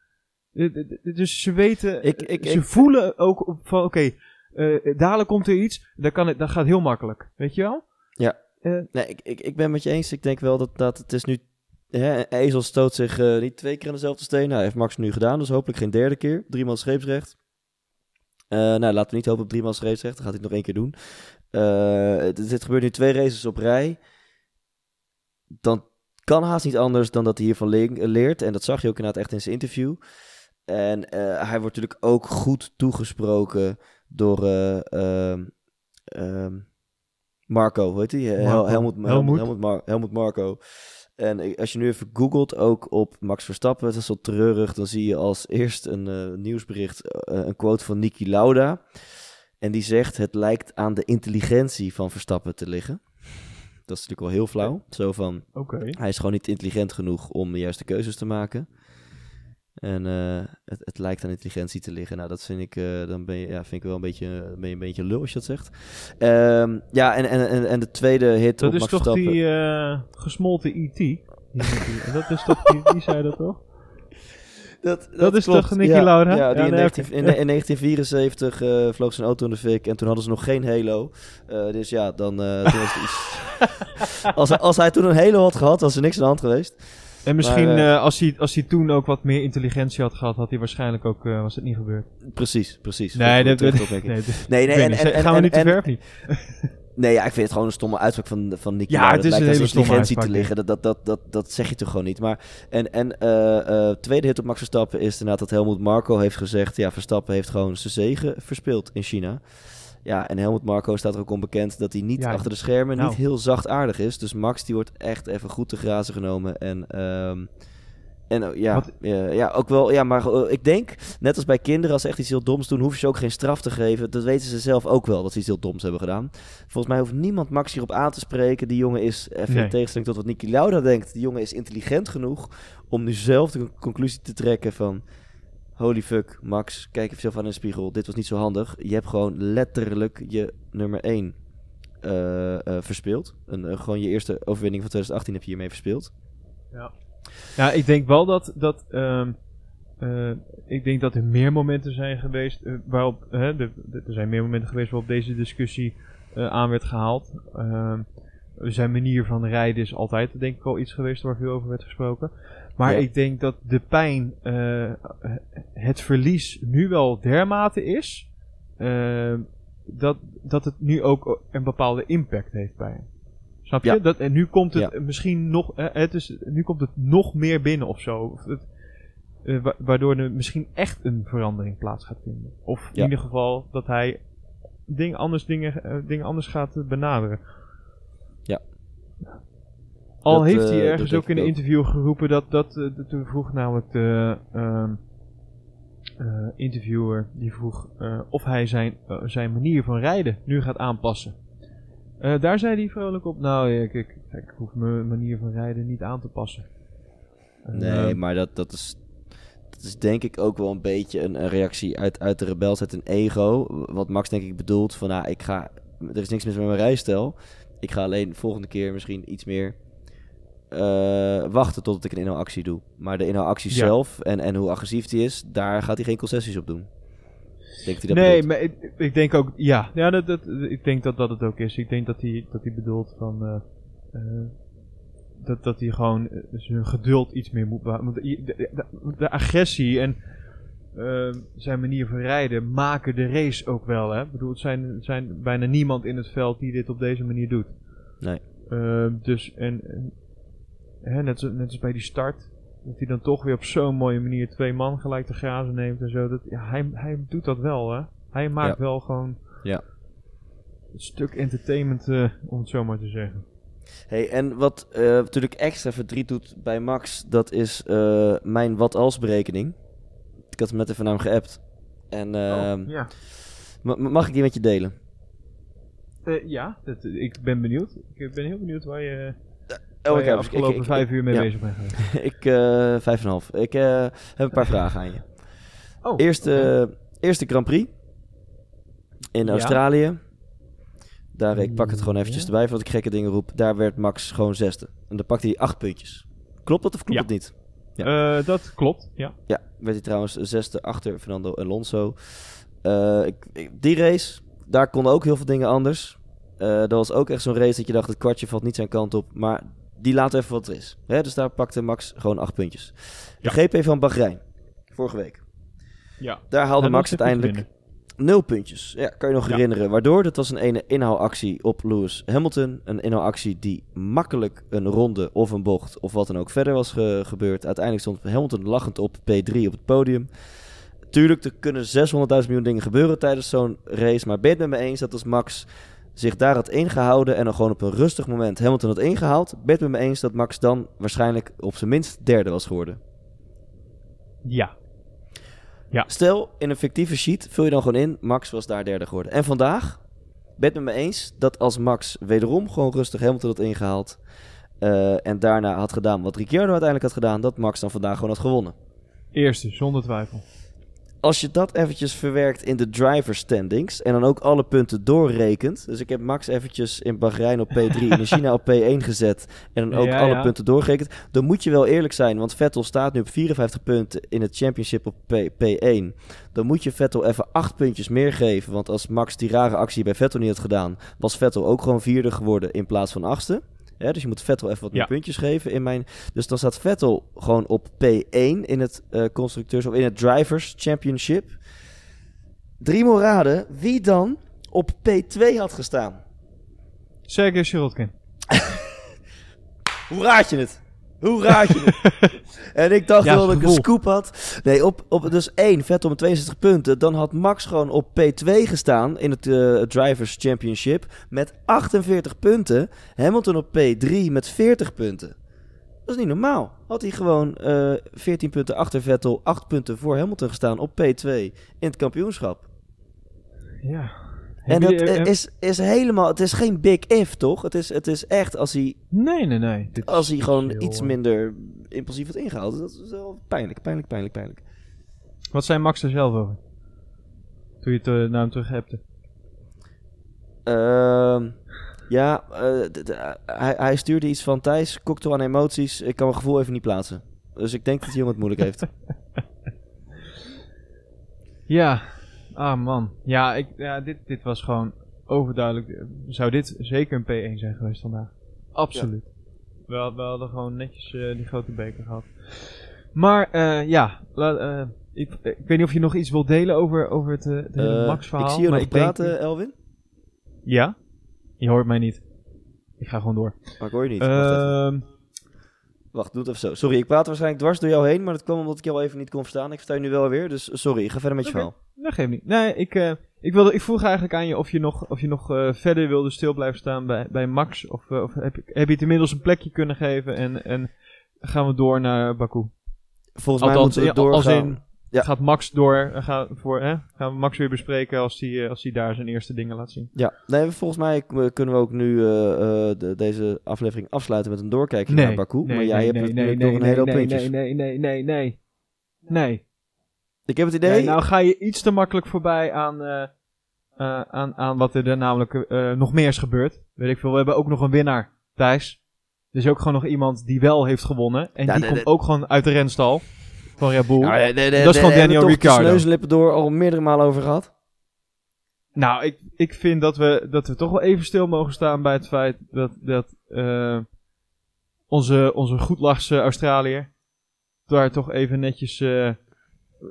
Eh, Dus ze weten, Ik- ik- ze ik- voelen ook van, oké, eh, dadelijk komt er iets, dan kan het, dat gaat heel makkelijk, weet je wel? Nee, ik, ik, ik ben met je eens. Ik denk wel dat, dat het is nu... Hè, een ezel stoot zich eh, niet twee keer aan dezelfde steen. Nou, heeft Max nu gedaan, dus hopelijk geen derde keer. Driemaal scheepsrecht. Eh, nou, laten we niet hopen op driemaal scheepsrecht. Dan gaat hij het nog één keer doen. Eh, dit, dit gebeurt nu twee races op rij. Dan kan haast niet anders dan dat hij hiervan le- leert. En dat zag je ook inderdaad echt in zijn interview. En eh, hij wordt natuurlijk ook goed toegesproken door... eh, ehm, ehm, Marco, hoe heet hij? Helmut, Helmut, Helmut. Helmut, Mar- Helmut Marco. En als je nu even googelt, ook op Max Verstappen, dat is wel treurig, dan zie je als eerst een eh, nieuwsbericht, een quote van Niki Lauda. En die zegt, het lijkt aan de intelligentie van Verstappen te liggen. Dat is natuurlijk wel heel flauw. Zo van, hij is gewoon niet intelligent genoeg om de juiste keuzes te maken. En eh, het, het lijkt aan intelligentie te liggen. Nou, dat vind ik, eh, dan ben je, ja, vind ik wel een beetje, ben je een beetje lul als je dat zegt. Ehm, ja, en, en, en, en de tweede hit Dat op is Max toch Verstappen. die eh, gesmolten E.T.? Die- die- Dat is toch, die, die zei dat toch? Dat, Dat is klopt. toch Niki ja, Lauda? Ja, die Ja, in, nee, 19, oké. in, in 1974 eh, vloog zijn auto in de fik en toen hadden ze nog geen halo. Eh, dus ja, dan eh, toen was het iets... als, hij- als hij toen een halo had gehad, was er niks aan de hand geweest. En misschien Maar, als, hij, als hij toen ook wat meer intelligentie had gehad, had hij waarschijnlijk ook, eh, was het niet gebeurd. Precies, precies. Nee, dat, nee, Nee, nee, weet en, niet. en, en, gaan we en- nu te en- ver niet? Nee, ja, ik vind het gewoon een stomme uitspraak van, van Nicky Ja, het is lijkt een hele stomme te liggen. Dat, dat, dat, dat, dat zeg je toch gewoon niet. Maar, en en eh, eh, tweede hit op Max Verstappen is inderdaad dat Helmut Marco heeft gezegd... ja, Verstappen heeft gewoon zijn zegen verspeeld in China. Ja, en Helmut Marco staat er ook onbekend dat hij niet Ja, achter de schermen nou. niet heel zachtaardig is. Dus Max die wordt echt even goed te grazen genomen. En, ehm, en oh, ja, eh, ja, ook wel, ja, maar eh, ik denk, net als bij kinderen, als ze echt iets heel doms doen, hoeven ze ook geen straf te geven. Dat weten ze zelf ook wel, dat ze iets heel doms hebben gedaan. Volgens mij hoeft niemand Max hierop aan te spreken. Die jongen is, even Nee. in tegenstelling tot wat Niki Lauda denkt, die jongen is intelligent genoeg om nu zelf de con- conclusie te trekken van... Holy fuck, Max, kijk even zelf aan in de spiegel. Dit was niet zo handig. Je hebt gewoon letterlijk je nummer 1 verspeeld. Een, eh, gewoon je eerste overwinning van 2018 heb je hiermee verspeeld. Ja, ik denk wel dat, dat ehm, eh, ik denk dat er meer momenten zijn geweest eh, waarop, hè, de, de- er zijn meer momenten geweest waarop deze discussie eh, aan werd gehaald. Ehm, zijn manier van rijden is altijd denk ik al iets geweest waar veel over werd gesproken. Maar Ja. ik denk dat de pijn, het verlies nu wel dermate is, eh, dat, dat het nu ook een bepaalde impact heeft bij hem. Snap je? Ja. Dat, en nu komt het Ja. misschien nog, eh, het is, nu komt het nog meer binnen of zo. Of het, eh, wa- waardoor er misschien echt een verandering plaats gaat vinden. Of in Ja. ieder geval dat hij ding anders, dingen, eh, dingen anders gaat eh, benaderen. Ja. Al Dat, heeft hij ergens ook in een interview geroepen dat, dat toen vroeg namelijk de ehm, eh, interviewer die vroeg of hij zijn, zijn manier van rijden nu gaat aanpassen. Eh, daar zei hij vrolijk op, nou ik, ik, ik hoef mijn manier van rijden niet aan te passen. Nee, maar dat, dat, is, dat is denk ik ook wel een beetje een, een reactie uit, uit de rebelsheid en ego. Wat Max denk ik bedoelt van, nou, ik ga, er is niks mis met mijn rijstijl. Ik ga alleen de volgende keer misschien iets meer eh, wachten totdat ik een inhaalactie doe. Maar de inhaalactie Ja. zelf en, en hoe agressief die is, daar gaat hij geen concessies op doen. Hij dat nee, bedoelt. maar ik, ik denk ook, ja, ja dat, dat, ik denk dat dat het ook is. Ik denk dat hij, dat hij bedoelt van, eh, eh, dat, dat hij gewoon eh, zijn geduld iets meer moet behouden. Want de, de, de- de agressie en zijn manier van rijden maken de race ook wel. Hè? Ik bedoel, het zijn, zijn bijna niemand in het veld die dit op deze manier doet. Nee. Dus, en, en hè, net, zo, net als bij die start, dat hij dan toch weer op zo'n mooie manier twee man gelijk te grazen neemt en zo. Dat, ja, hij, hij doet dat wel, hè. Hij maakt Ja. wel gewoon Ja. een stuk entertainment, eh, om het zo maar te zeggen. Hey, en wat eh, natuurlijk extra verdriet doet bij Max, dat is eh, mijn wat als berekening. Ik had hem net even naar hem geappt. En ehm, Oh, ja. ma- ma- mag ik die met je delen? Eh, ja, dat, ik ben benieuwd. Ik ben heel benieuwd waar je, Oh, heb afgelopen ik, ik, vijf uur mee ja. bezig bent ik, eh, vijf en een half. Ik eh, heb een paar vragen aan je. Oh, Eerste, eerste Grand Prix in Ja. Australië. Daar, ik pak het gewoon eventjes Ja. erbij voordat ik gekke dingen roep. Daar werd Max gewoon zesde. En dan pakte hij acht puntjes. Klopt dat of klopt het niet? Eh, dat klopt, ja. Ja, werd hij trouwens zesde achter Fernando Alonso. Eh, ik, ik- die race, daar konden ook heel veel dingen anders. Eh, dat was ook echt zo'n race dat je dacht, het kwartje valt niet zijn kant op. Maar die laat even wat er is. Hè, dus daar pakte Max gewoon acht puntjes. De GP van Bahrein, vorige week. ja. Daar haalde Hij Max uiteindelijk nul puntjes. Ja, kan je nog Ja. herinneren. Waardoor, dat was een ene inhaalactie op Lewis Hamilton. Een inhaalactie die makkelijk een ronde of een bocht of wat dan ook verder was ge- gebeurd. Uiteindelijk stond Hamilton lachend op P3 op het podium. Tuurlijk, er kunnen 600.000 miljoen dingen gebeuren tijdens zo'n race. Maar ben je het met me eens dat als Max zich daar had ingehouden en dan gewoon op een rustig moment Hamilton had ingehaald, ben het met me eens dat Max dan waarschijnlijk op zijn minst derde was geworden? Ja. Stel, in een fictieve sheet vul je dan gewoon in, Max was daar derde geworden. En vandaag, ben het met me eens dat als Max wederom gewoon rustig Hamilton had ingehaald eh, en daarna had gedaan wat Ricciardo uiteindelijk had gedaan, dat Max dan vandaag gewoon had gewonnen. Eerste, zonder twijfel. Als je dat eventjes verwerkt in de driver standings en dan ook alle punten doorrekent. Dus ik heb Max eventjes in Bahrein op P3 en in China op P1 gezet. En dan ook Ja, alle ja. punten doorgerekend. Dan moet je wel eerlijk zijn, want Vettel staat nu op 54 punten in het championship op P, P1. Dan moet je Vettel even 8 puntjes meer geven. Want als Max die rare actie bij Vettel niet had gedaan, was Vettel ook gewoon vierde geworden in plaats van achtste. Dus je moet Vettel even wat meer Ja. puntjes geven in mijn. Dus dan staat Vettel gewoon op P1 in het eh, constructeurs of in het drivers championship. Drie moraden. raden wie dan op P2 had gestaan. Sergej Sirotkin. Hoe raad je het? Hoe raad je het? en ik dacht Ja, wel dat ik een scoop had. Nee, op, op dus 1, Vettel met 62 punten. Dan had Max gewoon op P2 gestaan in het eh, Drivers Championship met 48 punten. Hamilton op P3 met 40 punten. Dat is niet normaal. Had hij gewoon eh 14 punten achter Vettel, 8 punten voor Hamilton gestaan op P2 in het kampioenschap. Ja. En dat eh, eh, is, is helemaal, het is geen big if, toch? Het is, het is echt als hij Nee, nee, nee. Dit als hij gewoon heel, iets minder impulsief had ingehaald. Dat is wel pijnlijk, pijnlijk, pijnlijk, pijnlijk. Wat zei Max er zelf over? Toen je het eh, naar hem terug hebte. Ehm, ja, hij, hij stuurde iets van Thijs, cocktail aan emoties. Ik kan mijn gevoel even niet plaatsen. Dus ik denk dat die jongen het moeilijk heeft. Ja. Ah, man. Ja, ik, ja dit, dit was gewoon overduidelijk. Zou dit zeker een P1 zijn geweest vandaag? Absoluut. We, had- we hadden gewoon netjes eh, die grote beker gehad. Maar eh, ja, eh, ik, ik weet niet of je nog iets wilt delen over, over het, het hele Max-verhaal. ik zie je nog ik denk- praten, Elwin. Ja? Je hoort mij niet. Ik ga gewoon door. Maar ik hoor je niet. Wacht, doe het even zo. Sorry, ik praat waarschijnlijk dwars door jou heen, maar dat kwam omdat ik jou even niet kon verstaan. Ik versta je nu wel weer, dus sorry. Ga verder met je Oké. verhaal. Dat geeft niet. Nee, ik, eh, ik, wilde, ik vroeg eigenlijk aan je of je nog, of je nog eh, verder wilde stil blijven staan bij, bij Max. Of, eh, of heb, je- heb je het inmiddels een plekje kunnen geven en, en gaan we door naar Baku? Volgens mij moeten we ja, als doorgaan. in, Ja. gaat Max door, eh, gaan, voor, hè? gaan we Max weer bespreken als hij als die daar zijn eerste dingen laat zien. Ja, nee, volgens mij k- kunnen we ook nu eh, eh, de- deze aflevering afsluiten met een doorkijkje naar Baku. maar jij hebt natuurlijk nog een hele hoop nee, puntjes. nee, nee, nee, nee, nee. Ik heb het idee... Nee, nou ga je iets te makkelijk voorbij aan, eh, eh, aan, aan wat er, namelijk eh, nog meer is gebeurd. Weet ik veel, we hebben ook nog een winnaar, Thijs. Er is ook gewoon nog iemand die wel heeft gewonnen. En Ja, die komt ook gewoon uit de renstal van Red Bull. Nou, Dat is gewoon daar hebben Daniel we toch Ricciardo. de neuslippen door al meerdere malen over gehad. Nou, ik, ik vind dat we, dat we toch wel even stil mogen staan bij het feit dat, dat eh, onze, onze goedlachse Australiër daar toch even netjes... eh,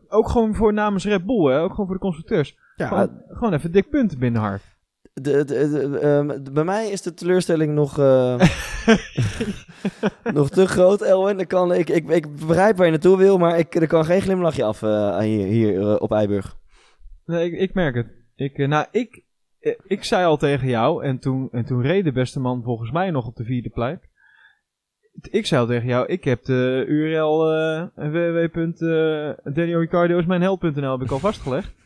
ook gewoon voor namens Red Bull, hè? ook gewoon voor de constructeurs. Ja, Gewoon, gewoon even dik punt binnen hard. De, ehm, bij mij is de teleurstelling nog, eh, nog te groot, Elwin. Ik, kan, ik, ik, ik begrijp waar je naartoe wil, maar ik, er kan geen glimlachje af eh, hier, eh, op Eiburg. Nee, ik, ik merk het. Ik, nou, ik, ik zei al tegen jou, en toen, en toen reed de beste man volgens mij nog op de vierde plek. Ik zei al tegen jou, ik heb de URL held.nl heb ik al vastgelegd.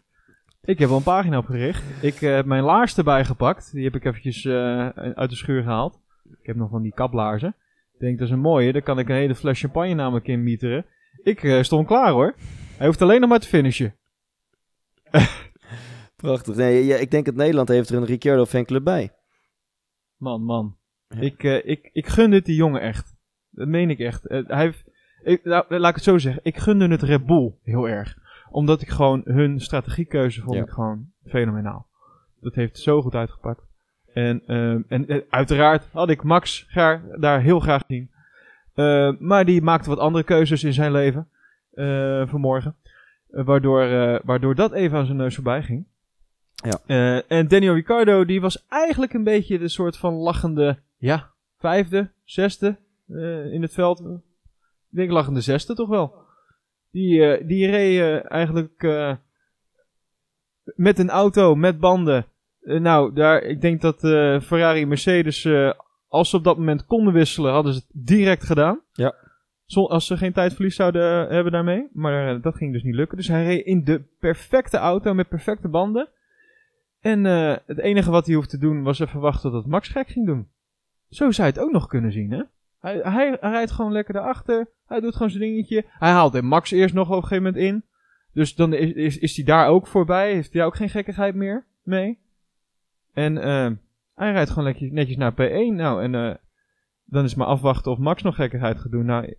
Ik heb al een pagina opgericht. Ik eh, heb mijn laars erbij gepakt. Die heb ik eventjes eh, uit de schuur gehaald. Ik heb nog van die kaplaarzen. Ik denk, dat is een mooie. Daar kan ik een hele fles champagne namelijk in mieteren. Ik eh, stond klaar hoor. Hij hoeft alleen nog maar te finishen. Prachtig. Nee, ja, ik denk dat Nederland heeft er een Ricciardo fanclub bij. Man, man. Ja. Ik, eh, ik, ik gun dit die jongen echt. Dat meen ik echt. Hij heeft, ik, nou, laat ik het zo zeggen. Ik gunde het Red Bull heel erg. Omdat ik gewoon hun strategiekeuze vond Ja. ik gewoon fenomenaal. Dat heeft zo goed uitgepakt. En, ehm, en eh, uiteraard had ik Max graag, daar heel graag gezien. Eh, maar die maakte wat andere keuzes in zijn leven eh, vanmorgen. Eh, waardoor, waardoor dat even aan zijn neus voorbij ging. Ja. En Daniel Ricciardo, die was eigenlijk een beetje de soort van lachende, ja, vijfde, zesde in het veld. Ik denk lachende zesde toch wel. Die, eh, die reed eigenlijk eh, met een auto, met banden. Eh, nou, daar, ik denk dat Ferrari en Mercedes, als ze op dat moment konden wisselen, hadden ze het direct gedaan. Ja. Zo- als ze geen tijdverlies zouden hebben daarmee. Maar dat ging dus niet lukken. Dus hij reed in de perfecte auto met perfecte banden. En het enige wat hij hoeft te doen was even wachten tot Max gek ging doen. Zo zou je het ook nog kunnen zien, hè? Hij, hij, rijdt gewoon lekker daarachter. Hij doet gewoon zijn dingetje. Hij haalt hem Max eerst nog op een gegeven moment in. Dus dan is, is, is hij daar ook voorbij. Heeft hij ook geen gekkigheid meer mee. En eh, hij rijdt gewoon netjes, netjes naar P1. Nou, en eh, dan is maar afwachten of Max nog gekkigheid gaat doen. Nou,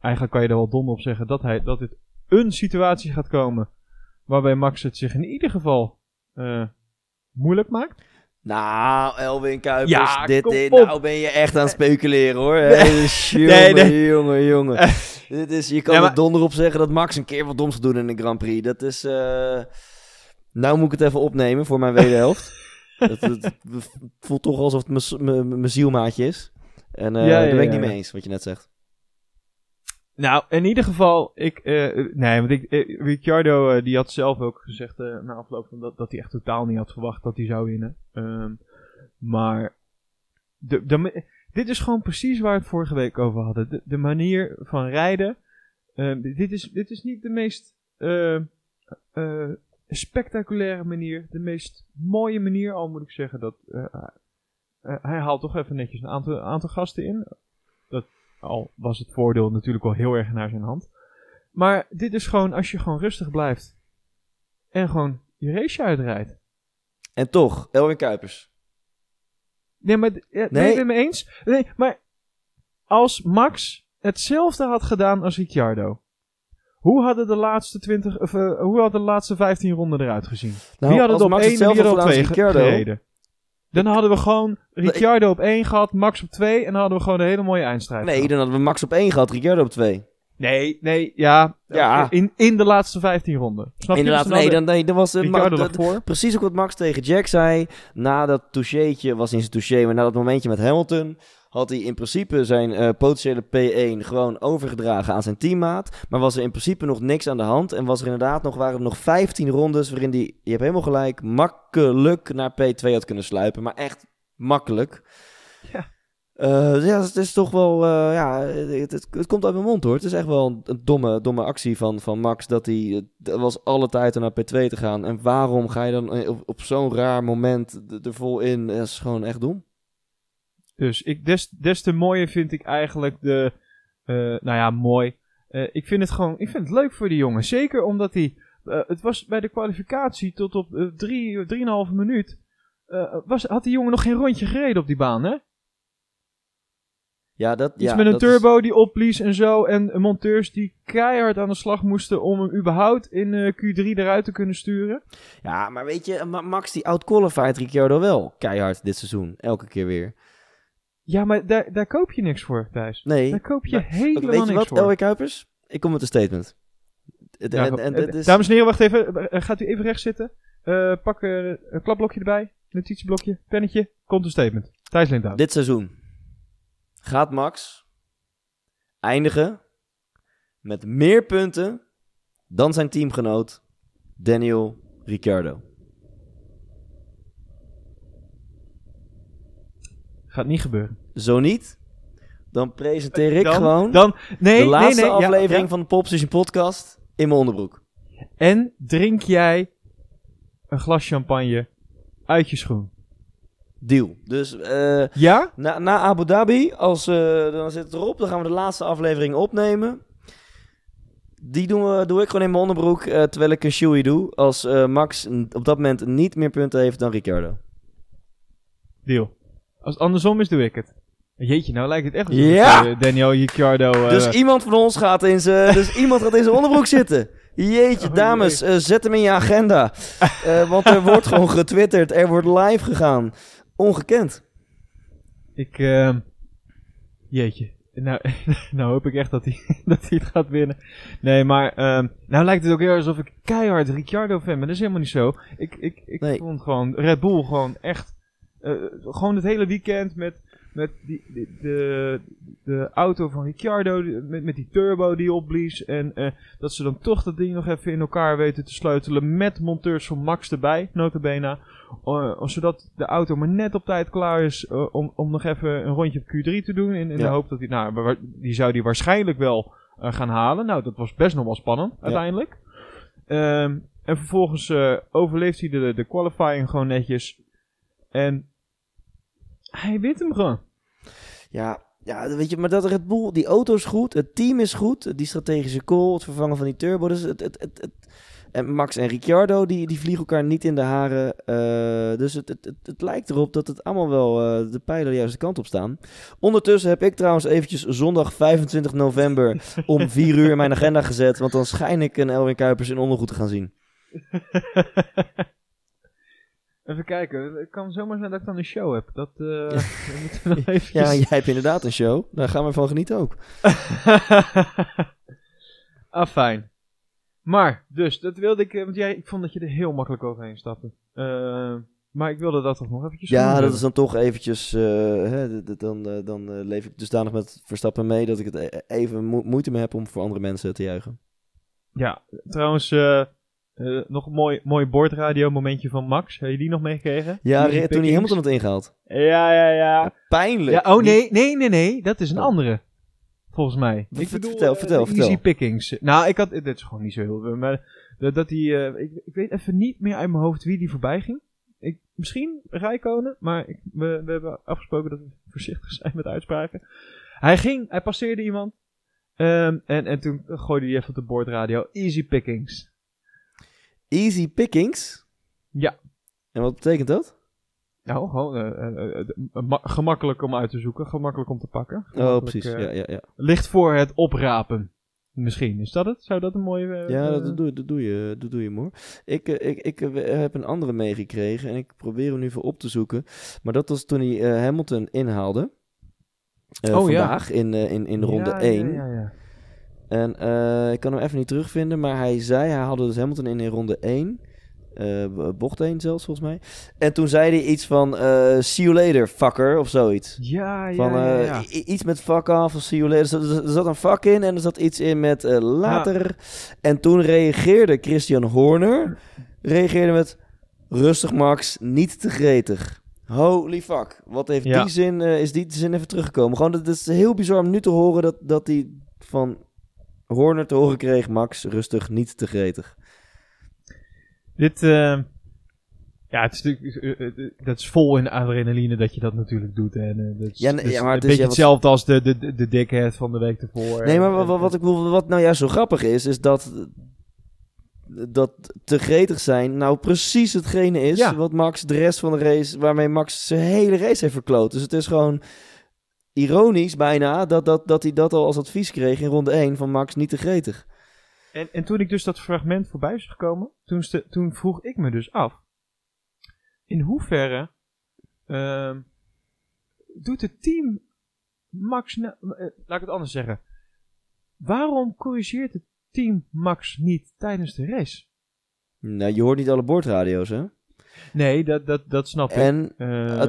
eigenlijk kan je er wel dom op zeggen dat, hij, dat dit een situatie gaat komen. Waarbij Max het zich in ieder geval eh, moeilijk maakt. Nou, Elwin Kuipers, Ja, dit, dit, nou ben je echt aan het speculeren hoor. Nee, jongen, Nee, nee. jongen, jongen. dit is, je kan Ja, er donder op zeggen dat Max een keer wat doms gaat doen in de Grand Prix. Dat is, eh, nou moet ik het even opnemen voor mijn wederhelft. het, het, voelt toch alsof het mijn zielmaatje is. En Ja, ja, daar ben ik niet mee eens, wat je net zegt. Nou, in ieder geval, ik, eh, nee, want ik, eh, Ricciardo, eh, die had zelf ook gezegd na afloop van dat, dat hij echt totaal niet had verwacht dat hij zou winnen. Ehm, maar, de, dit is gewoon precies waar we het vorige week over hadden. De, manier van rijden, ehm, dit, is, dit is niet de meest eh, eh, spectaculaire manier, de meest mooie manier, al moet ik zeggen dat hij haalt toch even netjes een aantal, aantal gasten in. Dat al was het voordeel natuurlijk wel heel erg naar zijn hand. Maar dit is gewoon als je gewoon rustig blijft. En gewoon je race uitrijdt. En toch, Elwin Kuipers. Nee, maar ja, ben Nee. je het me eens? Nee, maar als Max hetzelfde had gedaan als Ricciardo. Hoe hadden de laatste 20, of, eh, hoe hadden de laatste 15 ronden eruit gezien? Nou, wie hadden er op Max 1 en wie hetzelfde hadden op had 2 gedaan als gereden? Dan hadden we gewoon Ricciardo op 1 gehad, Max op 2 en dan hadden we gewoon een hele mooie eindstrijd. Nee, gehad. dan hadden we Max op 1 gehad, Ricciardo op 2. Nee, nee, ja. Ja. In, in de laatste 15 ronden. Snap je? Inderdaad, Dus dan nee, dan, nee, dan was het... Ricciardo Ma- lag voor. Precies ook wat Max tegen Jack zei. Na dat toucheetje, was in zijn touché, maar na dat momentje met Hamilton... had hij in principe zijn eh, potentiële P1 gewoon overgedragen aan zijn teammaat. Maar was er in principe nog niks aan de hand. En was er inderdaad nog, waren er nog 15 rondes waarin hij, je hebt helemaal gelijk, makkelijk naar P2 had kunnen sluipen. Maar echt makkelijk. Ja. Eh, ja, het is toch wel, eh, ja, het, het, het komt uit mijn mond hoor. Het is echt wel een, een domme, domme actie van, van Max dat hij, dat was alle tijd om naar P2 te gaan. En waarom ga je dan op, op zo'n raar moment er vol in? Dat is gewoon echt dom. Dus ik, des, des te mooier vind ik eigenlijk de. eh, nou ja, mooi. Eh, ik vind het gewoon. Ik vind het leuk voor die jongen. Zeker omdat hij. eh, het was bij de kwalificatie tot op eh, drie, drieënhalve minuut. was, had die jongen nog geen rondje gereden op die baan, hè? Ja, dat, Iets ja, met een dat is- turbo die opblies en zo. En monteurs die keihard aan de slag moesten om hem überhaupt in eh, Q3 eruit te kunnen sturen. ja, maar weet je, Ma- Max die outqualified Ricciardo wel keihard dit seizoen. Elke keer weer. Ja, maar daar, daar koop je niks voor, Thijs. Nee. Daar koop je Maar- helemaal Weet je niks wat, voor. Elwin Kuipers? Ik kom met een statement. Ja, en, en, eh, Dames en heren, wacht even. Eh, gaat u even recht zitten. Eh, pak eh, een klapblokje erbij. Notitieblokje, pennetje. Komt een statement. Thijs Lindhout. Dit seizoen gaat Max eindigen met meer punten dan zijn teamgenoot Daniel Ricciardo. Gaat niet gebeuren. Zo niet, dan presenteer ik Dan- gewoon Dan, nee, de laatste nee, nee. ja, aflevering ja. van de Popstation podcast in mijn onderbroek. En drink jij een glas champagne uit je schoen. Deal. Dus eh, Ja? na, na Abu Dhabi, als, eh, dan zit het erop, dan gaan we de laatste aflevering opnemen. Die doen we, doe ik gewoon in mijn onderbroek eh, terwijl ik een shoey doe. Als Max op dat moment niet meer punten heeft dan Ricciardo. Deal. Als het andersom is, doe ik het. Jeetje, nou lijkt het echt alsof Ja! eh, Daniel Ricciardo... eh, Dus iemand van ons gaat in zijn, dus iemand gaat in zijn onderbroek zitten. Jeetje, Oh, dames, eh, zet hem in je agenda. Want er wordt gewoon getwitterd, er wordt live gegaan. Ongekend. Ik, ehm jeetje. Nou, nou hoop ik echt dat hij, dat hij het gaat winnen. Nee, maar ehm nou lijkt het ook heel alsof ik keihard Ricciardo fan ben. Dat is helemaal niet zo. Ik, ik, ik Nee. vond gewoon Red Bull gewoon echt... eh, gewoon het hele weekend met, met die, die- de, de auto van Ricciardo, met, met die turbo die opblies. En eh, dat ze dan toch dat ding nog even in elkaar weten te sleutelen met monteurs van Max erbij, notabene. Uh, zodat de auto maar net op tijd klaar is eh, om, om nog even een rondje op Q3 te doen. In, in Ja. de hoop dat hij, nou, die zou die waarschijnlijk wel gaan halen. Nou, dat was best nog wel spannend uiteindelijk. Ehm, en vervolgens overleeft hij de, de qualifying gewoon netjes. En hij wint hem gewoon. Ja, ja, weet je, maar dat Red Bull, die auto is goed, het team is goed, die strategische call, het vervangen van die turbo, dus het, het, het, het- en Max en Ricciardo, die, die vliegen elkaar niet in de haren, eh, dus het, het, het, het lijkt erop dat het allemaal wel eh, de pijlen de juiste kant op staan. Ondertussen heb ik trouwens eventjes zondag 25 november om 4 uur in mijn agenda gezet, want dan schijn ik een Elwin Kuipers in ondergoed te gaan zien. Even kijken, het kan zomaar zijn dat ik dan een show heb. Dat we moeten we nog eventjes... Ja, jij hebt inderdaad een show, daar gaan we van genieten ook. ah, fijn. Maar, dus, dat wilde ik, eh, want jij, ik vond dat je er heel makkelijk overheen stapte. Eh, maar ik wilde dat toch nog eventjes Ja, dat hebben. is dan toch eventjes. hè, dan dan eh, leef ik dusdanig met Verstappen mee dat ik het e- even mo- moeite mee heb om voor andere mensen te juichen. Ja, trouwens, eh, nog een mooi, mooi bordradio momentje van Max. Heb je die nog meegekregen? Ja, re- toen hij. Hamilton had ingehaald. Ja, ja, ja. Pijnlijk. Ja, oh nee, nee, nee, nee. Dat is een Oh. andere. Volgens mij. Ver- Ik ver- bedoel, vertel, eh, vertel, Easy vertel. pickings. Nou, ik had, dit is gewoon niet zo heel, maar dat, die, eh, ik, ik weet even niet meer uit mijn hoofd wie die voorbij ging. Ik, misschien Rijkonen, maar ik, we, we hebben afgesproken dat we voorzichtig zijn met uitspraken. Hij ging, hij passeerde iemand. ehm, en, en toen gooide hij even op de boordradio. Easy pickings. Easy pickings. Ja. En wat betekent dat? Nou, gewoon eh, eh, eh, ma- gemakkelijk om uit te zoeken, gemakkelijk om te pakken. Oh, precies. eh, Ja, ja, ja. Ligt voor het oprapen. Misschien. Is dat het? Zou dat een mooie... ja dat, doe, dat, doe je, dat doe je, moor. Ik, ik, ik heb een andere meegekregen en ik probeer hem nu voor op te zoeken. Maar dat was toen hij Hamilton inhaalde. Oh, ja. vandaag in, eh, in, in ronde ja, 1. Ja, ja, ja. En eh, ik kan hem even niet terugvinden, maar hij zei, hij haalde dus Hamilton in in ronde 1. eh, bocht 1 zelfs, volgens mij. En toen zei hij iets van, eh, see you later, fucker, of zoiets. Ja, ja, Van, ja, ja. i- iets met fuck off of see you later. Er zat, er zat een fuck in en er zat iets in met later. En toen reageerde Christian Horner, reageerde met, rustig Max, niet te gretig. Holy fuck. Wat heeft Ja. die zin, is die zin even teruggekomen. Gewoon, het is heel bizar om nu te horen dat, dat hij van Horner te horen kreeg, Max, rustig, niet te gretig. Dit, eh, ja, het is natuurlijk, eh, eh, dat is vol in adrenaline dat je dat natuurlijk doet. En, dat is, Ja, nee, ja, maar het een is- beetje ja, hetzelfde als de, de, de, dickhead van de week ervoor. Nee, maar En- wat, wat, ik bedoel, wat nou juist zo grappig is, is dat, dat te gretig zijn nou precies hetgene is wat Max de rest van de race, waarmee Max zijn hele race heeft verkloot. Dus het is gewoon ironisch bijna dat, dat, dat hij dat al als advies kreeg in ronde 1 van Max niet te gretig. En, en toen ik dus dat fragment voorbij zag komen, toen, ste- toen vroeg ik me dus af. In hoeverre ehm, doet het team Max... eh, laat ik het anders zeggen. Waarom corrigeert het team Max niet tijdens de race? Nou, je hoort niet alle boordradio's, hè? Nee, dat, dat, dat snap ik. En Eh,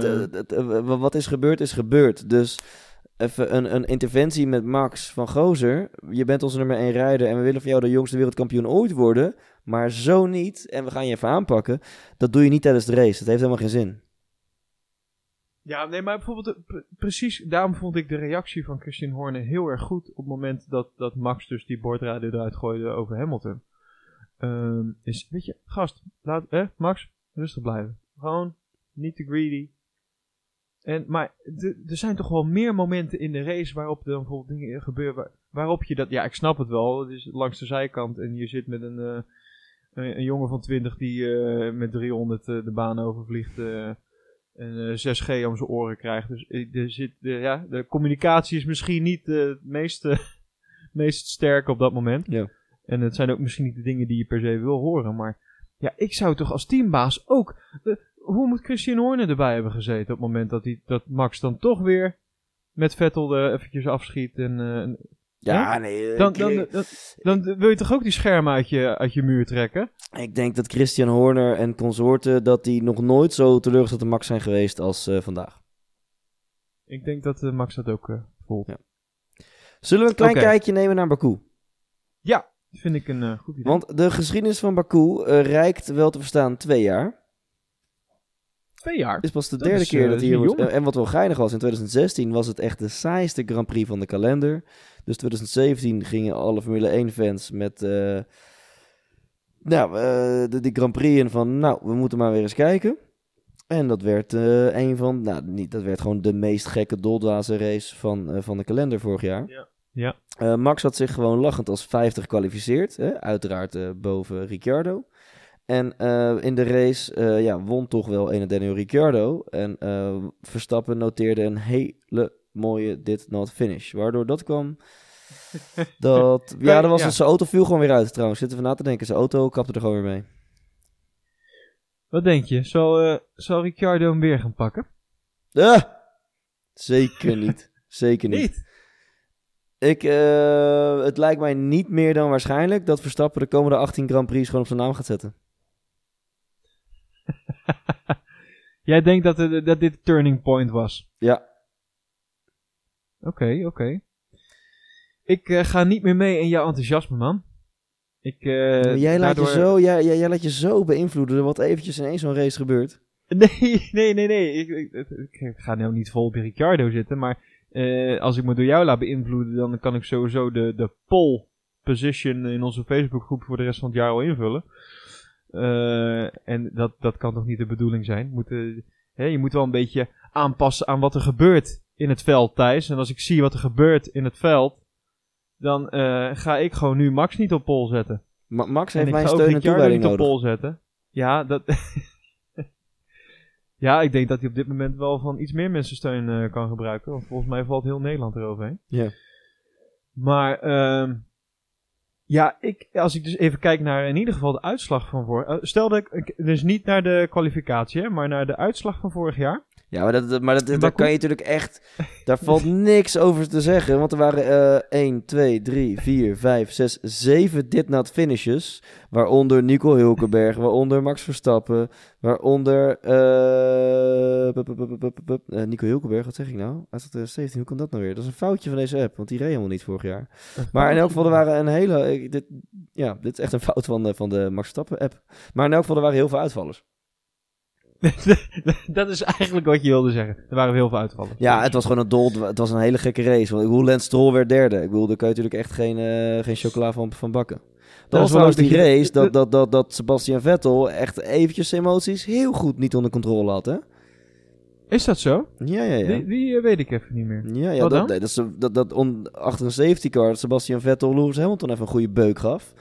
eh, wat is gebeurd, is gebeurd. Dus even een, een interventie met Max van Gozer. Je bent onze nummer 1 rijder en we willen van jou de jongste wereldkampioen ooit worden. Maar zo niet. En we gaan je even aanpakken. Dat doe je niet tijdens de race. Dat heeft helemaal geen zin. Ja, nee, maar bijvoorbeeld, eh, pre- precies, daarom vond ik de reactie van Christian Horner heel erg goed op het moment dat, dat Max dus die bordradio eruit gooide over Hamilton. Ehm, is, weet je, gast, laat, hè, Max, rustig blijven. Gewoon, niet te greedy. En, maar er zijn toch wel meer momenten in de race waarop er dan bijvoorbeeld dingen gebeuren. waar- waarop je dat. Ja, ik snap het wel. Het is langs de zijkant en je zit met een, eh, een, een jongen van 20 die eh, met 300 eh, de baan overvliegt. en eh, 6G om zijn oren krijgt. Dus er zit, ja, de communicatie is misschien niet het meest, meest sterk op dat moment. Ja. En het zijn ook misschien niet de dingen die je per se wil horen. Maar ja, ik zou toch als teambaas ook. eh, hoe moet Christian Horner erbij hebben gezeten op het moment dat, hij, dat Max dan toch weer met Vettel er eventjes afschiet? En, eh, Ja, nee. dan, dan, dan, dan wil je toch ook die schermen uit je, uit je muur trekken? Ik denk dat Christian Horner en consorten dat die nog nooit zo teleurgesteld in Max zijn geweest als vandaag. Ik denk dat Max dat ook eh, voelt. Ja. Zullen we een klein kijkje nemen naar Baku? Ja, vind ik een eh, goed idee. Want de geschiedenis van Baku eh, reikt wel te verstaan twee jaar. Twee jaar. Het is pas de Dat derde is, keer eh, dat is hier wordt... En wat wel geinig was, in 2016 was het echt de saaiste Grand Prix van de kalender. Dus 2017 gingen alle Formule 1 fans met... nou, de, die Grand Prix in van... Nou, we moeten maar weer eens kijken. En dat werd een van... Nou, niet, dat werd gewoon de meest gekke doldwaze race van, van de kalender vorig jaar. Ja. Ja. Eh, Max had zich gewoon lachend als 50 gekwalificeerd. Hè? Uiteraard eh, boven Ricciardo. En eh, in de race ja, won toch wel een Daniel Ricciardo. En Verstappen noteerde een hele mooie did not finish. Waardoor dat kwam... Dat, ja, dat was Ja. zijn auto viel gewoon weer uit trouwens. Zitten we na te denken. Zijn auto kapte er gewoon weer mee. Wat denk je? Zal, zal Ricciardo hem weer gaan pakken? Ah! Zeker niet. Zeker niet. Ik, eh, het lijkt mij niet meer dan waarschijnlijk dat Verstappen de komende 18 Grand Prix gewoon op zijn naam gaat zetten. Jij denkt dat, het- dat dit turning point was? Ja, Oké, oké. Ik eh, ga niet meer mee in jouw enthousiasme, man. Ik, eh, jij, laat daardoor- je zo, jij, jij, jij laat je zo beïnvloeden door wat eventjes in één zo'n race gebeurt. Nee, nee, nee, nee. Ik, ik, ik- ik ga nou niet vol op Ricciardo zitten, maar eh, als ik me door jou laat beïnvloeden, dan kan ik sowieso de, de pole position in onze Facebookgroep voor de rest van het jaar al invullen. Eh, en dat, dat kan toch niet de bedoeling zijn? Moet, eh, hè, je moet wel een beetje aanpassen aan wat er gebeurt in het veld, Thijs. En als ik zie wat er gebeurt in het veld, dan ga ik gewoon nu Max niet op pole zetten. Ma- Max En heeft ik mijn ga ook steun en toewijding niet op nodig. pol zetten. Ja, dat... ja, ik denk dat hij op dit moment wel van iets meer mensen steun eh, kan gebruiken. Want volgens mij valt heel Nederland eroverheen. Ja. Maar, ehm ja, ik, als ik dus even kijk naar in ieder geval de uitslag van vorig... eh, stel dat ik, ik- dus niet naar de kwalificatie, hè, maar naar de uitslag van vorig jaar. Ja, maar, dat, maar dat, daar kan je natuurlijk echt... Daar valt niks over te zeggen. Want er waren eh 1, 2, 3, 4, 5, 6, 7 dit not finishes. Waaronder Nico Hulkenberg, waaronder Max Verstappen, waaronder... eh, eh, Nico Hulkenberg, wat zeg ik nou? Uit 2017, hoe kan dat nou weer? Dat is een foutje van deze app, want die reed helemaal niet vorig jaar. Maar in elk geval, er waren een hele... ik- dit, ja, dit is echt een fout van de, van de Max Verstappen app. Maar in elk geval, er waren heel veel uitvallers. dat is eigenlijk wat je wilde zeggen. Er waren heel veel uitvallen. Ja, het was gewoon een dol. Het was een hele gekke race. Want ik bedoel, Lance Stroll werd derde. Ik bedoel, daar kan je natuurlijk echt geen, eh, geen chocola van, van bakken. Dat was wel die race dat, dat, dat, dat Sebastian Vettel echt eventjes zijn emoties heel goed niet onder controle had, hè? Is dat zo? Ja, ja, ja. Die, die eh, weet ik even niet meer. Ja, ja Wat dat, dan? dat, is- dat, dat on- achter een safety car Sebastian Vettel Lewis Hamilton even een goede beuk gaf.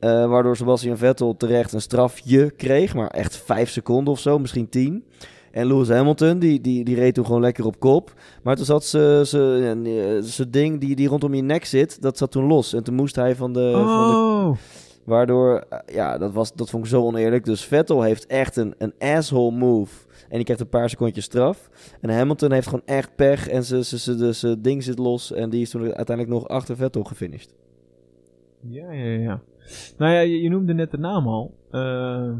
Eh, waardoor Sebastian Vettel terecht een strafje kreeg, maar echt vijf seconden of zo, misschien tien. En Lewis Hamilton, die, die, die reed toen gewoon lekker op kop. Maar toen zat ze, ze, eh, zijn ding die, die rondom je nek zit, dat zat toen los. En toen moest hij van de... Van de Oh, waardoor, eh, ja, dat, was, dat vond ik zo oneerlijk. Dus Vettel heeft echt een, een asshole move. En die krijgt een paar secondjes straf. En Hamilton heeft gewoon echt pech. En zijn zijn ding zit los. En die is toen uiteindelijk nog achter Vettel gefinished. Ja, ja, ja. Nou ja, je, je noemde net de naam al. Eh,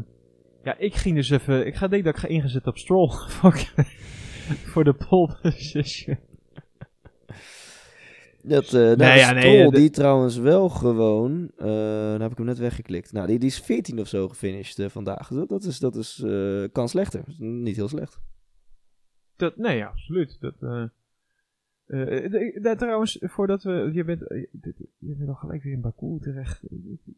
ja, ik ging dus even... Ik ga denk dat ik ga ingezet op Stroll. voor, voor de pole position. Dat, eh Nee, ja, Stroll, die trouwens wel gewoon... eh dan heb ik hem net weggeklikt. Nou, die, die is 14 of zo gefinished vandaag. Dat, dat is, dat is kan slechter. Niet heel slecht. Dat, nee, ja, absoluut. Dat, eh eh, de- de- trouwens, voordat we... Je bent, eh, je bent al gelijk weer in Baku terecht.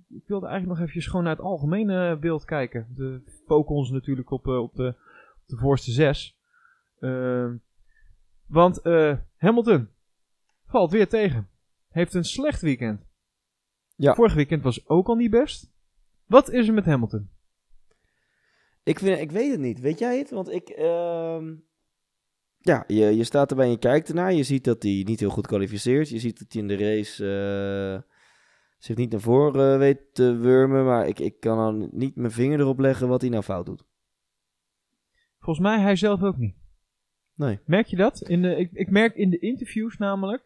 Ik, wilde eigenlijk nog eventjes gewoon naar het algemene beeld kijken. De focus natuurlijk op, eh, op, de, op de voorste zes. Ehm, want eh, Hamilton valt weer tegen. Heeft een slecht weekend. Ja. Vorig weekend was ook al niet best. Wat is er met Hamilton? Ik, vind, ik weet het niet. Weet jij het? Want ik. Ja, je, je staat erbij en je kijkt ernaar. Je ziet dat hij niet heel goed kwalificeert. Je ziet dat hij in de race. eh, zich niet naar voren eh, weet te wurmen. Maar ik, ik kan dan niet mijn vinger erop leggen wat hij nou fout doet. Volgens mij hij zelf ook niet. Nee. Merk je dat? In de, ik, ik merk in de interviews namelijk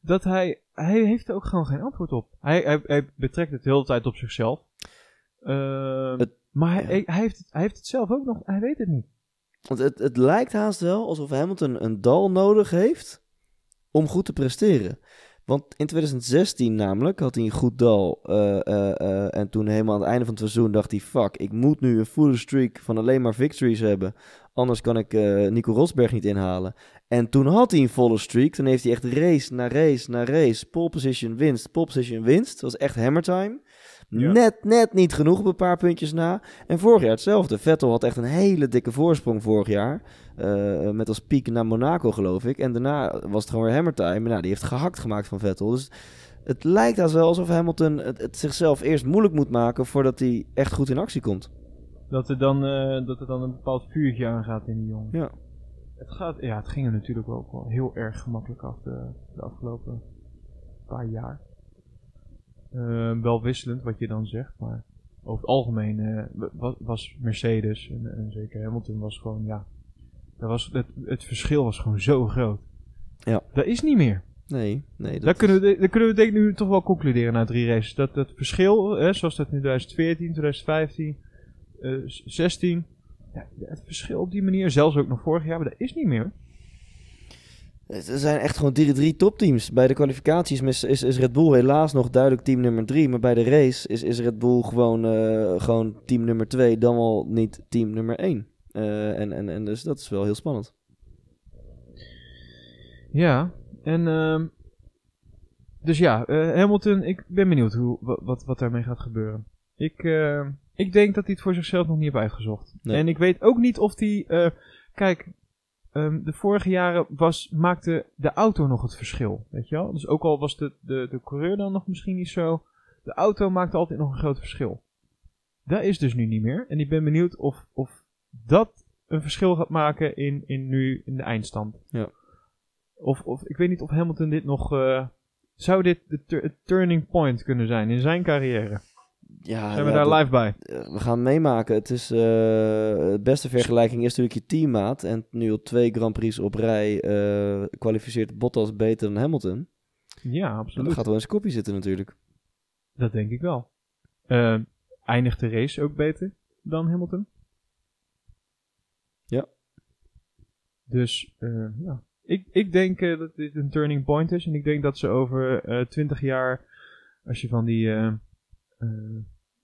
dat hij, hij heeft er ook gewoon geen antwoord op. Hij, hij, hij betrekt het de hele tijd op zichzelf. Ehm, Het- maar hij, ja. hij, hij heeft het, hij heeft het zelf ook nog, hij weet het niet. Want het, lijkt haast wel alsof Hamilton een dal nodig heeft om goed te presteren. Want in 2016 namelijk had hij een goed dal. eh, eh, eh, en toen helemaal aan het einde van het seizoen dacht hij... Fuck, ik moet nu een full streak van alleen maar victories hebben. Anders kan ik Nico Rosberg niet inhalen. En toen had hij een volle streak. Toen heeft hij echt race na race na race. Pole position winst, pole position winst. Het was echt hammer time. Ja. Net, net niet genoeg op een paar puntjes na. En vorig jaar hetzelfde. Vettel had echt een hele dikke voorsprong vorig jaar. Eh, met als piek naar Monaco, geloof ik. En daarna was het gewoon weer hammer time. En nou, die heeft gehakt gemaakt van Vettel. Dus het lijkt als wel alsof Hamilton het, het zichzelf eerst moeilijk moet maken... voordat hij echt goed in actie komt. Dat er dan, eh, dat er dan een bepaald vuurtje aangaat in die jongen. Ja. Het, gaat, ja, het ging er natuurlijk ook wel heel erg gemakkelijk af de, de afgelopen paar jaar. Eh, wel wisselend wat je dan zegt, maar over het algemeen eh, wa- was Mercedes en, en zeker Hamilton was gewoon, ja, dat was, het, het verschil was gewoon zo groot. Ja. Dat is niet meer. Nee, nee. Dat Daar kunnen, we, daar kunnen we denk ik nu toch wel concluderen na drie races. Dat het verschil, hè, zoals dat in 2014, 2015, eh, 16. Ja, het verschil op die manier, zelfs ook nog vorig jaar, maar dat is niet meer. Er zijn echt gewoon drie, drie topteams. Bij de kwalificaties is, is, is Red Bull helaas nog duidelijk team nummer drie. Maar bij de race is, is Red Bull gewoon, eh, gewoon team nummer twee, dan wel niet team nummer één. Eh, en, en, en dus dat is wel heel spannend. Ja, en ehm, dus ja, eh, Hamilton, ik ben benieuwd hoe, wa- wat, wat daarmee gaat gebeuren. Ik, eh, ik denk dat hij het voor zichzelf nog niet heeft uitgezocht. Nee. En ik weet ook niet of hij, kijk, ehm, de vorige jaren was, maakte de auto nog het verschil, weet je wel? Dus ook al was de, de, de coureur dan nog misschien niet zo, de auto maakte altijd nog een groot verschil. Dat is dus nu niet meer. En ik ben benieuwd of, of dat een verschil gaat maken in, in nu in de eindstand. Ja. Of, of ik weet niet of Hamilton dit nog. eh, zou dit de turning point kunnen zijn in zijn carrière? Ja, Zijn we ja, daar dat- live bij? eh, we gaan meemaken. Het is, eh, de beste vergelijking is natuurlijk je teammaat. En nu op twee Grand Prix op rij eh, kwalificeert Bottas beter dan Hamilton. Ja, En absoluut. dat gaat wel zijn kopje zitten natuurlijk. Dat denk ik wel. Eh, eindigt de race ook beter dan Hamilton? Ja. Dus ja. Ik, ik denk dat dit een turning point is. En ik denk dat ze over 20 jaar, als je van die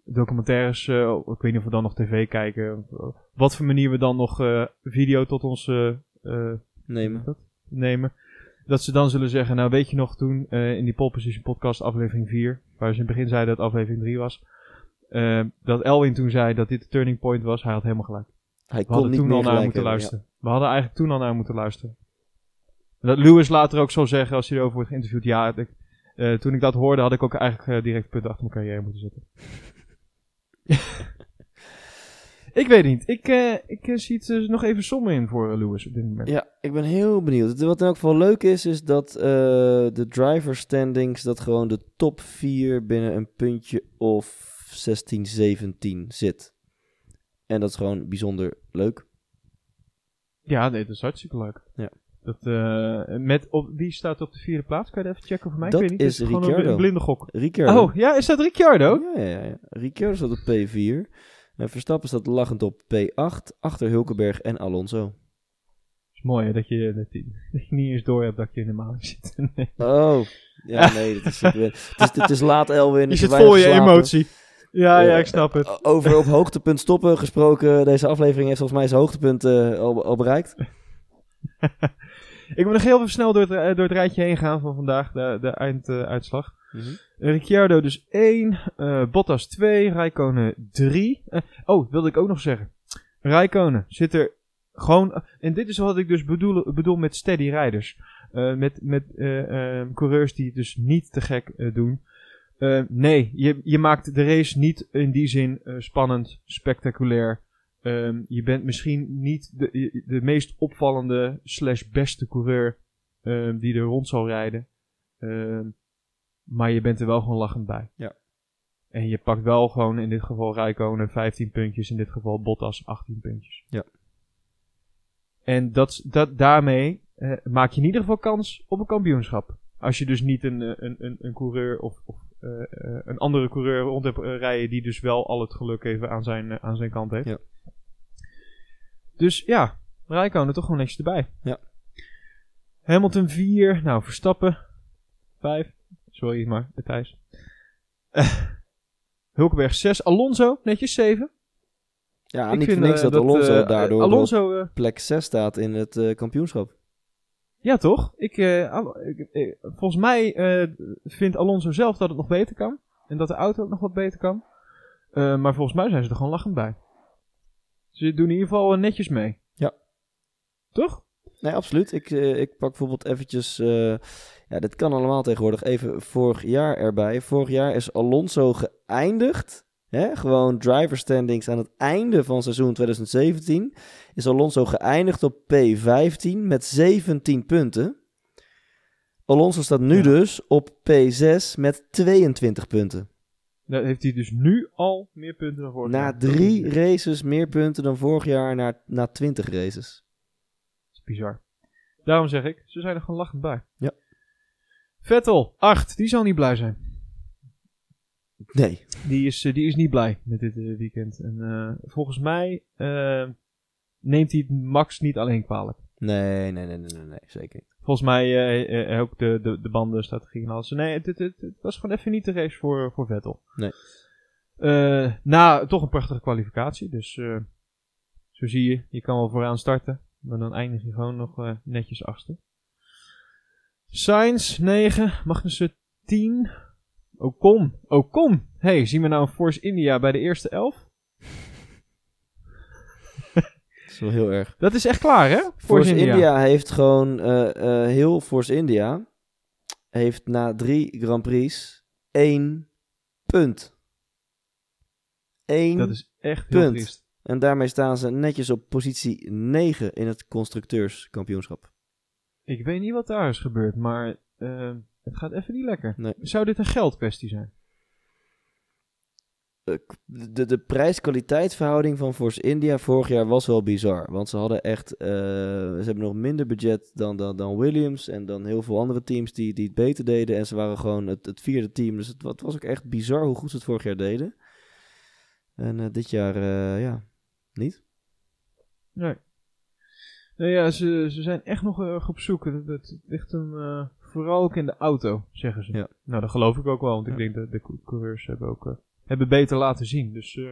documentaires, eh, ik weet niet of we dan nog tv kijken, wat voor manier we dan nog eh, video tot ons eh, eh, Nemen. dat? nemen. Dat ze dan zullen zeggen, nou weet je nog toen eh, in die Pole Position podcast aflevering 4, waar ze in het begin zeiden dat aflevering 3 was, eh, dat Elwin toen zei dat dit de turning point was, hij had helemaal gelijk. Hij We kon hadden niet toen al naar moeten hebben, luisteren. We hadden eigenlijk toen al naar moeten luisteren. En dat Lewis later ook zal zeggen, als hij erover wordt geïnterviewd, ja, ik, eh, toen ik dat hoorde had ik ook eigenlijk eh, direct punten achter mijn carrière moeten zetten. ik weet niet. Ik, eh, ik zie het nog even sommen in voor Lewis op dit moment. Ja, ik ben heel benieuwd. Wat in elk geval leuk is, is dat eh, de driver standings, dat gewoon de top 4 binnen een puntje of 16, 17 zit. En dat is gewoon bijzonder leuk. Ja, nee, dat is hartstikke leuk. Ja. Dat, eh, met op, wie staat op de vierde plaats? Kan je dat even checken voor mij? Dat ik weet niet. is het gewoon een, Ricciardo. blinde gok. Ricciardo. Oh, ja, is dat Ricciardo? Ja, ja, ja. Ricciardo staat op P4. En Verstappen staat lachend op P8, achter Hulkenberg en Alonso. is mooi hè, dat je, dat, je, dat je niet eens door hebt dat je in de maling zit. Nee. Oh, ja, nee, dat is, het, is, het is laat, Elwin. Je ik zit vol je emotie. Ja, ja, Eh, ik snap het. Over op hoogtepunt stoppen gesproken. Deze aflevering heeft volgens mij zijn hoogtepunt eh, al, al bereikt. Ik wil nog heel even snel door het, door het rijtje heen gaan van vandaag, de, de einduitslag. Mhm. Ricciardo dus 1, eh, Bottas 2, Rijkonen 3. oh, wilde ik ook nog zeggen. Rijkonen zit er Gewoon, en dit is wat ik dus bedoel, bedoel met steady riders. Eh, met met eh, eh, coureurs die het dus niet te gek doen. Nee, je, je maakt de race niet in die zin spannend, spectaculair. Ehm, je bent misschien niet de, de meest opvallende slash beste coureur ehm, die er rond zal rijden. Ehm, maar je bent er wel gewoon lachend bij. Ja. En je pakt wel gewoon in dit geval Rijkonen 15 puntjes, in dit geval Bottas 18 puntjes. Ja. En dat, dat, daarmee eh, maak je in ieder geval kans op een kampioenschap. Als je dus niet een, eh, een, een, een coureur of, of eh, een andere coureur rond hebt rijden die dus wel al het geluk even aan zijn, aan zijn kant heeft. Ja. Dus ja, Rijkonen toch gewoon netjes erbij. Ja. Hamilton 4, nou Verstappen 5. Sorry, maar Thijs. Uh, Hulkenberg 6, Alonso netjes 7. Ja, Ik niet vind, voor niks eh, dat, Alonso eh, daardoor Alonso, eh, op plek 6 staat in het eh, kampioenschap. ja toch? Ik, eh, eh, volgens mij eh, vindt Alonso zelf dat het nog beter kan. En dat de auto ook nog wat beter kan. Eh, maar volgens mij zijn ze er gewoon lachend bij. Ze doen in ieder geval eh, netjes mee. Ja. Toch? Nee, absoluut. Ik, eh, ik pak bijvoorbeeld eventjes... eh, ja, dit kan allemaal tegenwoordig. Even vorig jaar erbij. Vorig jaar is Alonso geëindigd. Hè? Gewoon driver standings aan het einde van seizoen 2017. Is Alonso geëindigd op P15 met 17 punten. Alonso staat nu Ja. dus op P6 met 22 punten. Heeft hij dus nu al meer punten dan vorig Na jaar. drie races meer punten dan vorig jaar na, na 20 races. Dat is bizar. Daarom zeg ik, ze zijn er gewoon lachend bij. Ja. Vettel, 8. Die zal niet blij zijn. Nee. Die is, eh, die is niet blij met dit eh, weekend. En eh, volgens mij neemt hij Max niet alleen kwalijk. Nee, nee, nee, nee, nee, nee, zeker niet. Volgens mij eh, ook de, de, de bandenstrategie en alles. Nee, het, het, het, het was gewoon even niet de race voor, voor Vettel. Nee. Eh, na toch een prachtige kwalificatie. Dus eh, zo zie je, je kan wel vooraan starten. Maar dan eindig je gewoon nog netjes achter. Sainz 9, Magnussen 10. Ocon, Ocon. Hey, zien we nou een Force India bij de eerste 11? Dat is wel heel erg. Dat is echt klaar, hè? Force India. heeft gewoon eh, eh, heel Force India heeft na drie Grand Prix één punt. Eén Dat is echt heel Punt. triest. en daarmee staan ze netjes op positie 9 in het constructeurskampioenschap. Ik weet niet wat daar is gebeurd, maar eh, het gaat even niet lekker. Nee. Zou dit een geldkwestie zijn? Eh, De, de prijs-kwaliteitsverhouding van Force India vorig jaar was wel bizar. Want ze hadden echt. eh, ze hebben nog minder budget dan, dan, dan Williams. En dan heel veel andere teams die, die het beter deden. En ze waren gewoon het, het vierde team. Dus het, wa- het was ook echt bizar hoe goed ze het vorig jaar deden. En eh, dit jaar, ja, niet. Nee. Nou ja, ze, ze zijn echt nog erg op zoek. Het, het ligt hem vooral ook in de auto, zeggen ze. Ja. Nou, dat geloof ik ook wel, want ik denk dat de cou- coureurs hebben ook hebben beter laten zien. Dus eh,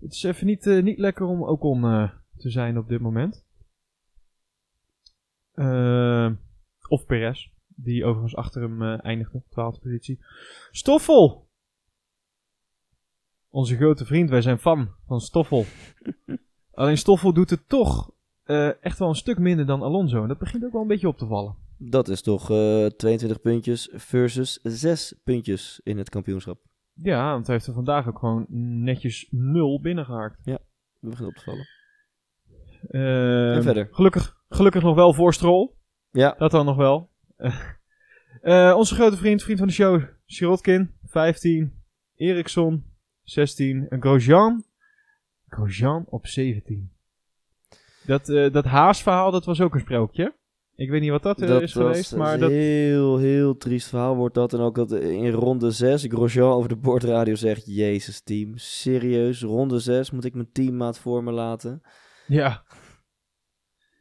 het is even niet, eh, niet lekker om Ocon eh te zijn op dit moment. Of Perez, die overigens achter hem eindigde, 12e positie. Stoffel! Onze grote vriend, wij zijn fan van Stoffel. Alleen Stoffel doet het toch echt wel een stuk minder dan Alonso. En dat begint ook wel een beetje op te vallen. Dat is toch eh 22 puntjes versus 6 puntjes in het kampioenschap. Ja, want hij heeft er vandaag ook gewoon netjes nul binnengehaakt. Dat begint op te vallen. Eh, En verder? Gelukkig, gelukkig nog wel voor Stroll. Ja, Dat dan nog wel. Eh, onze grote vriend, vriend van de show, Sirotkin, 15. Eriksson, 16. En Grosjean. Grosjean op 17. Dat, eh dat haasverhaal, dat was ook een sprookje. Ik weet niet wat dat, eh, dat is geweest, maar een dat... heel, heel triest verhaal wordt dat. En ook dat in ronde 6 Grosjean over de bordradio zegt... Jezus team, serieus, ronde 6 moet ik mijn teammaat voor me laten? Ja.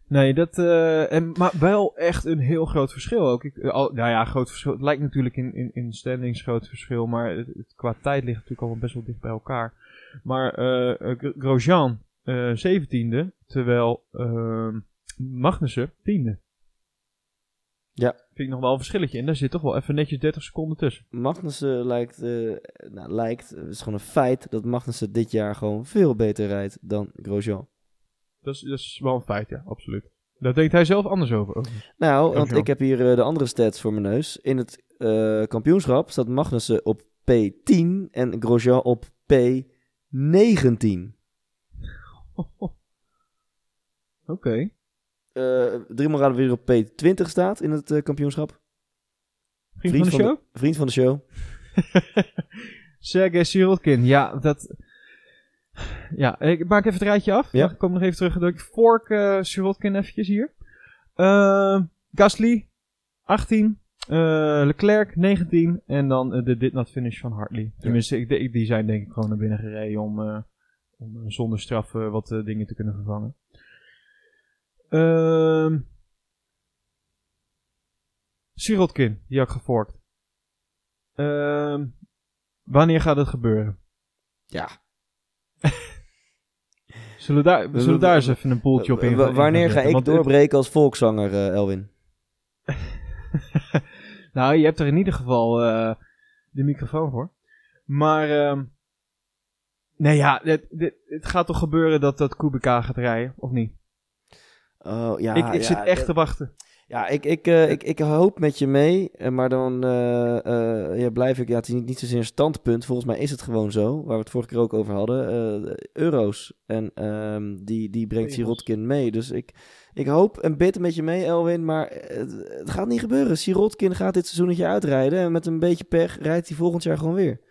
Nee, dat... eh, en, maar wel echt een heel groot verschil ook. Ik, eh, al, nou ja, groot verschil. Het lijkt natuurlijk in, in, in standings groot verschil, maar het, het- qua tijd ligt natuurlijk allemaal best wel dicht bij elkaar. Maar Gro- Grosjean eh 17e, terwijl ehm Magnussen 10e. Ja. Vind ik nog wel een verschilletje. En daar zit toch wel even netjes 30 seconden tussen. Magnussen lijkt, eh, nou, lijkt, het is gewoon een feit dat Magnussen dit jaar gewoon veel beter rijdt dan Grosjean. Dat is, dat is wel een feit, ja, absoluut. Daar denkt hij zelf anders over. overigens. Nou, want ik heb hier eh, de andere stats voor mijn neus. In het eh, kampioenschap staat Magnussen op P10 en Grosjean op P19. Oké. Eh driemaal raden weer op P20 staat in het eh, kampioenschap. Vriend, van de show? vriend van de show. Sergej Sirotkin, ja, dat... Ja, ik maak even het rijtje af. Ja. Ik kom nog even terug. Ik Fork eh Sirotkin eventjes hier. Eh, Gasly, 18. eh, Leclerc, 19. En dan de did not finish van Hartley. Tenminste, ik, ik- die zijn denk ik gewoon naar binnen gereden om, om zonder straf wat dingen te kunnen vervangen. Ehm Sirotkin, die had ik geforkt. Ehm wanneer gaat het gebeuren? Ja. Zullen we daar, zullen we daar eens even een poeltje op in? Wanneer ga ik doorbreken als volkszanger, eh, Elwin? nou, je hebt er in ieder geval eh, de microfoon voor. Maar, ehm nee ja, het, het gaat toch gebeuren dat dat Kubica gaat rijden, of niet? Oh, ja, ik ik ja, zit echt te wachten. Ja, ik, ik, eh, ik, ik hoop met je mee, eh, maar dan eh, ja, blijf ik... Ja, het is niet, niet zozeer een standpunt. Volgens mij is het gewoon zo, waar we het vorige keer ook over hadden. euro's. En ehm, die, die brengt. Sirotkin mee. Dus ik, ik hoop een bit met je mee, Elwin. Maar het, het gaat niet gebeuren. Sirotkin gaat dit seizoenetje uitrijden. En met een beetje pech rijdt hij volgend jaar gewoon weer.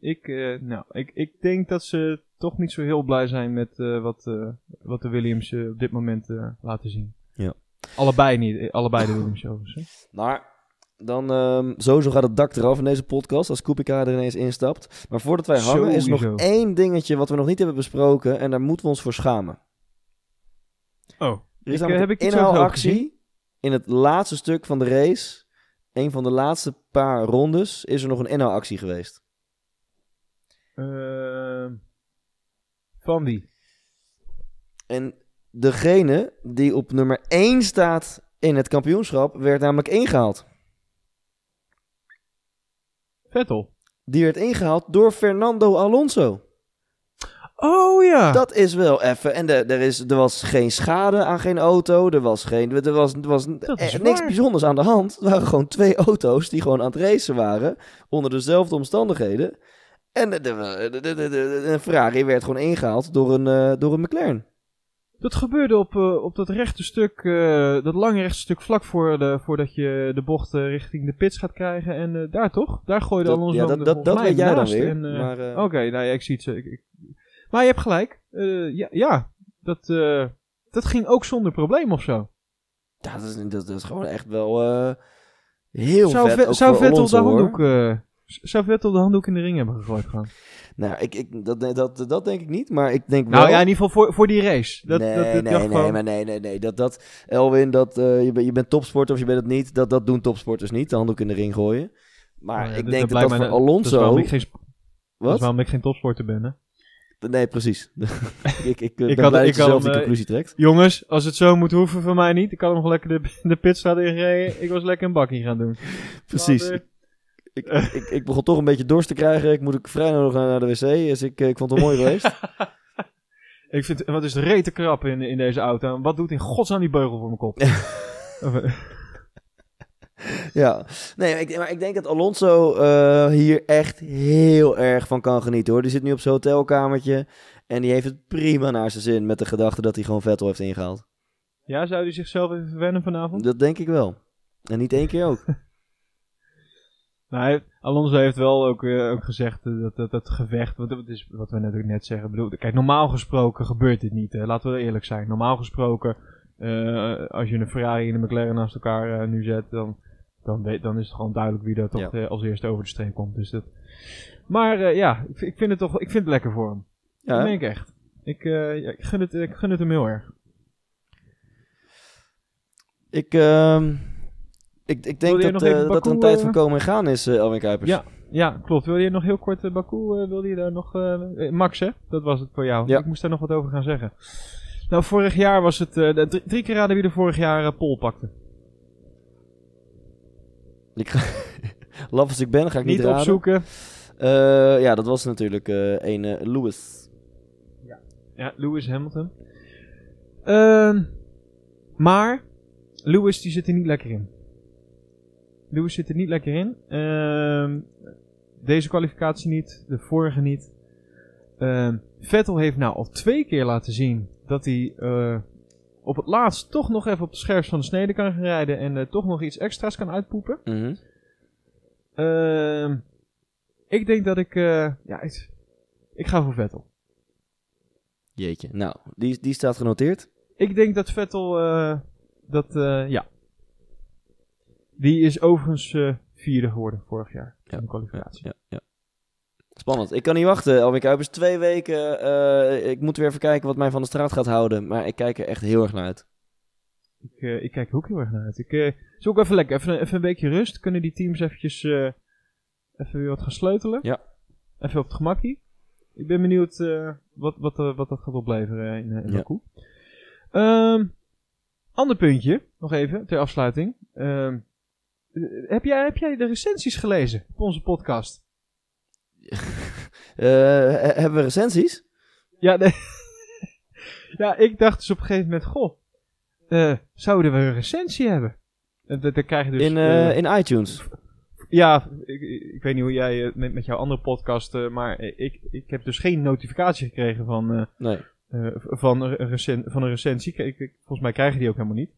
Ik, nou, ik, ik denk dat ze toch niet zo heel blij zijn met eh, wat, eh, wat de Williams eh, op dit moment eh, laten zien. Ja. Allebei niet, allebei de Williams overigens. hè. Maar dan ehm, sowieso gaat het dak eraf in deze podcast als Kubica er ineens instapt. Maar voordat wij hangen is er nog één dingetje wat we nog niet hebben besproken. En daar moeten we ons voor schamen. Oh, Er is Ik, namelijk heb een ik iets over inhaalactie in het laatste stuk van de race. Een van de laatste paar rondes is er nog een inhaalactie geweest. Ehm, van? En degene die op nummer 1 staat in het kampioenschap werd namelijk ingehaald. Vettel. Die werd ingehaald door Fernando Alonso. Oh ja. Dat is wel even. En er, er, is, er was geen schade aan geen auto. Er was, geen, er was, er was is eh, niks bijzonders aan de hand. Het waren gewoon twee auto's die gewoon aan het racen waren. Onder dezelfde omstandigheden. En de, de, Ferrari werd gewoon ingehaald door een, eh, door een McLaren. Dat gebeurde op, eh, op dat rechte stuk, eh, dat lange rechte stuk vlak voor de, voordat je de bocht richting de pits gaat krijgen. En daar toch? Daar gooide Alonso ja, dat, dat, dat weet jij dan weer. Oké, nou ja, ik zie het. zo. Ik, ik- Maar je hebt gelijk. Ja, ja dat, dat ging ook zonder probleem of zo. ja, dat, is, dat, dat is gewoon echt wel heel zou vet. Ve- ook zou Vettel handdoek... eh, zou Vettel de handdoek in de ring hebben gegooid gewoon? Nou, ik, ik, dat, dat, dat denk ik niet. Maar ik denk Nou wel... ja, in ieder geval voor, voor die race. Dat, nee, dat, dat, nee, nee, gewoon- maar nee, nee, nee. Dat, dat, Elwin, dat, eh, je, bent, je bent topsporter of je bent het niet. Dat, dat doen topsporters niet, de handdoek in de ring gooien. Maar Oh ja, ik denk dat dat voor mij- Dat is Alonso... geen, is Wat? waarom ik geen topsporter ben, hè? Nee, precies. ik ik, eh, Ik ben had- blij ik dat je zelf die eh, conclusie trekt. Jongens, als het zo moet hoeven van mij niet. Ik had hem nog lekker de, de pitstraat ingereden. Ik was lekker een bakkie gaan doen. Precies. Later. Ik, ik, ik begon toch een beetje dorst te krijgen. Ik moet ook vrij nog naar, de wc. Dus ik, eh, ik vond het mooi geweest. Ik vind, wat is de rete krap in, in deze auto? En wat doet in godsnaam die beugel voor mijn kop? Ja, nee, maar ik, maar ik denk dat Alonso eh, hier echt heel erg van kan genieten hoor. Die zit nu op zijn hotelkamertje en die heeft het prima naar zijn zin met de gedachte dat hij gewoon Vettel heeft ingehaald. ja, zou hij zichzelf even verwennen vanavond? Dat denk ik wel. En niet één keer ook. Nou, hij Alonso heeft wel ook, eh, ook gezegd eh, dat, dat dat gevecht, wat, dat is wat we natuurlijk net zeggen. Bedoel, kijk, normaal gesproken gebeurt dit niet. Hè. Laten we eerlijk zijn. Normaal gesproken, eh, als je een Ferrari en een McLaren naast elkaar nu zet, dan, dan, weet, dan is het gewoon duidelijk wie er toch Ja. als eerste over de streep komt. Dus dat... Maar ja, ik, vind- ik vind het toch ik vind het lekker voor hem. Ja, dat meen ik echt. Ik, ja, ik, gun het, ik gun het hem heel erg. ik, ehm, ik, ik denk dat, eh, dat er een tijd eh, van komen en gaan is, eh Elwin Kuipers. Ja. Ja, klopt. Wil je nog heel kort, eh, Baku, eh, wilde je daar nog... eh, eh, Max, hè? Dat was het voor jou. Ja. Ik moest daar nog wat over gaan zeggen. Nou, vorig jaar was het... eh, drie, drie keer raden wie er vorig jaar eh, Pol pakte. Ik ga, laf als ik ben, ga ik niet, Niet raden. opzoeken. Eh, ja, dat was natuurlijk eh een eh, Lewis. Ja, Lewis Hamilton. Ehm, maar Lewis die zit er niet lekker in. Lewis zit er niet lekker in. Ehm, deze kwalificatie niet, de vorige niet. Ehm, Vettel heeft nou al twee keer laten zien dat hij eh, op het laatst toch nog even op de scherpst van de snede kan gaan rijden en eh, toch nog iets extra's kan uitpoepen. Mhm. Ehm, ik denk dat ik, eh, ja, ik, ik ga voor Vettel. Jeetje. Nou, die, die staat genoteerd. Ik denk dat Vettel, dat, ja. Die is overigens eh, vierde geworden vorig jaar in de kwalificatie. ja, ja. Spannend. Ik kan niet wachten. Alweer Kuipers, twee weken. eh, ik moet weer even kijken wat mij van de straat gaat houden. Maar ik kijk er echt heel erg naar uit. Ik, eh, ik kijk er ook heel erg naar uit. Ik eh is ook even lekker. Even, even een weekje rust. Kunnen die teams eventjes even weer wat gaan sleutelen. Ja. Even op het gemakkie. Ik ben benieuwd wat, wat, wat dat gaat opleveren in, in Ja. Baku. Ehm, ander puntje, nog even, ter afsluiting. Eh, heb, jij, heb jij de recensies gelezen op onze podcast? Eh, he- hebben we recensies? Ja, nee. ja, ik dacht dus op een gegeven moment, goh, eh, zouden we een recensie hebben? En dat- dan krijg je dus... in, eh, eh, in iTunes. Ja, ik, ik weet niet hoe jij eh, met, met jouw andere podcast, eh, maar ik, ik heb dus geen notificatie gekregen van, eh, Nee. eh, van, een recen- van een recensie. Ik, ik- volgens mij krijgen die ook helemaal niet.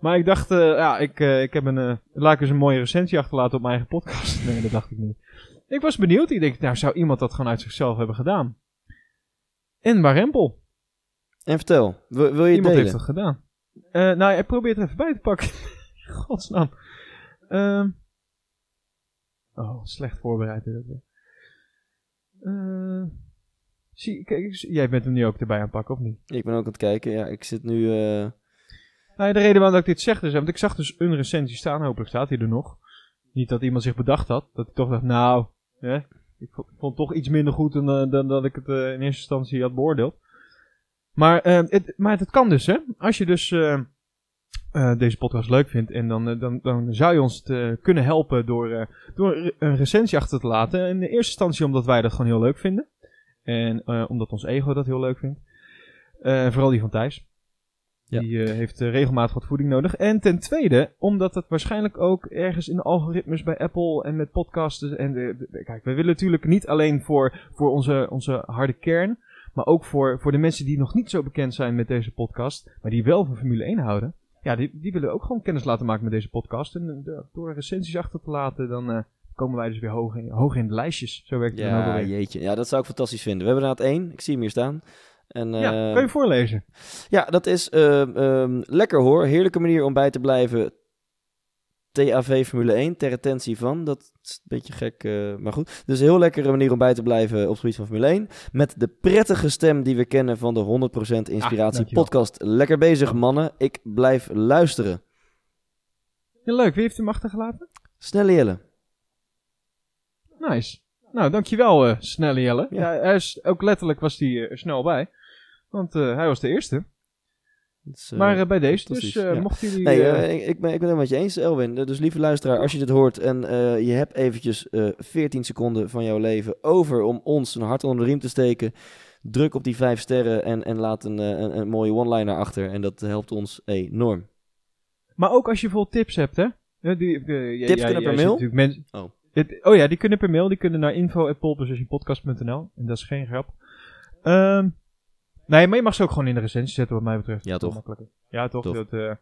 Maar ik dacht, eh, ja, ik, eh, ik heb een, eh, laat ik eens een mooie recensie achterlaten op mijn eigen podcast. Nee, dat dacht ik niet. Ik was benieuwd. Ik denk, nou, zou iemand dat gewoon uit zichzelf hebben gedaan? En Warempel. En vertel, wil, wil je Iemand delen? heeft dat gedaan. Eh, nou, ik probeer het even bij te pakken. Godsnaam. Ehm. oh, slecht voorbereid. dit ook weer. Zie, kijk, jij bent hem nu ook erbij aan het pakken, of niet? Ik ben ook aan het kijken. Ja, ik zit nu... Nou, de reden waarom ik dit zeg, dus, want ik zag dus een recensie staan, hopelijk staat hij er nog. Niet dat iemand zich bedacht had, dat ik toch dacht, nou, hè, ik vond, het toch iets minder goed dan, eh, dan dat ik het eh, in eerste instantie had beoordeeld. Maar, eh, het, maar het kan dus, hè. Als je dus deze podcast leuk vindt, en dan, dan, dan zou je ons kunnen helpen door, door een recensie achter te laten. In de eerste instantie omdat wij dat gewoon heel leuk vinden. En omdat ons ego dat heel leuk vindt. Vooral die van Thijs. Ja. Die eh, heeft eh, regelmatig wat voeding nodig. En ten tweede, omdat het waarschijnlijk ook ergens in de algoritmes bij Apple en met podcasten. En de, de- kijk, we willen natuurlijk niet alleen voor, voor onze, onze harde kern. Maar ook voor, voor de mensen die nog niet zo bekend zijn met deze podcast. Maar die wel van Formule 1 houden. Ja, die, die willen ook gewoon kennis laten maken met deze podcast. En eh, door recensies achter te laten, dan komen wij dus weer hoog in, hoog in de lijstjes. Zo werkt het dan ook ja, jeetje. Ja, dat zou ik fantastisch vinden. We hebben inderdaad één. Ik zie hem hier staan. En, Ja, eh, kan je voorlezen? Ja, dat is ehm, ehm, lekker hoor. Heerlijke manier om bij te blijven. TAV Formule 1, ter retentie van. Dat is een beetje gek, eh, maar goed. Dus een heel lekkere manier om bij te blijven op het gebied van Formule 1. Met de prettige stem die we kennen van de 100% Inspiratie Ah, podcast. Lekker bezig, mannen. Ik blijf luisteren. Ja, leuk. Wie heeft hem achtergelaten? Snelle Jelle. Nice. Nou, dankjewel, eh snelle Jelle. Ja. Ja. hij is, ook letterlijk was hij eh, er snel bij. Want eh, hij was de eerste. Eh, maar eh, bij deze, dus eh ja. mochten jullie... Nee, ik, ik ben, ik ben het met je eens, Elwin. Dus lieve luisteraar, als je dit hoort en eh, je hebt eventjes eh 14 seconden van jouw leven over om ons een hart onder de riem te steken, druk op die vijf sterren en, en laat een, eh, een, een mooie one-liner achter. En dat helpt ons enorm. Maar ook als je bijvoorbeeld tips hebt, hè? Die, Tips kunnen per mail? mensen- Oh. Het- oh ja, die kunnen per mail. Die kunnen naar info.polepositionpodcast.nl En dat is geen grap. Ehm, nee, maar je mag ze ook gewoon in de recensie zetten, wat mij betreft. Ja, toch? makkelijker. Ja, toch? Tof. Dat, eh,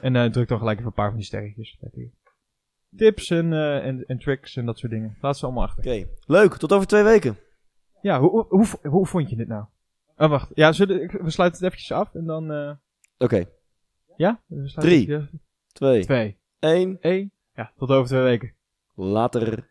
en eh, druk dan gelijk even een paar van die sterretjes. Tips en, eh, en, en tricks en dat soort dingen. Laat ze allemaal achter. Oké, leuk. Tot over twee weken. Ja, hoe, hoe, hoe, hoe vond je dit nou? Oh, wacht. Ja, zullen, we sluiten het eventjes af en dan... Oké, ja? We Drie. het- ja. twee, Twee. één, één. Ja, tot over twee weken. later.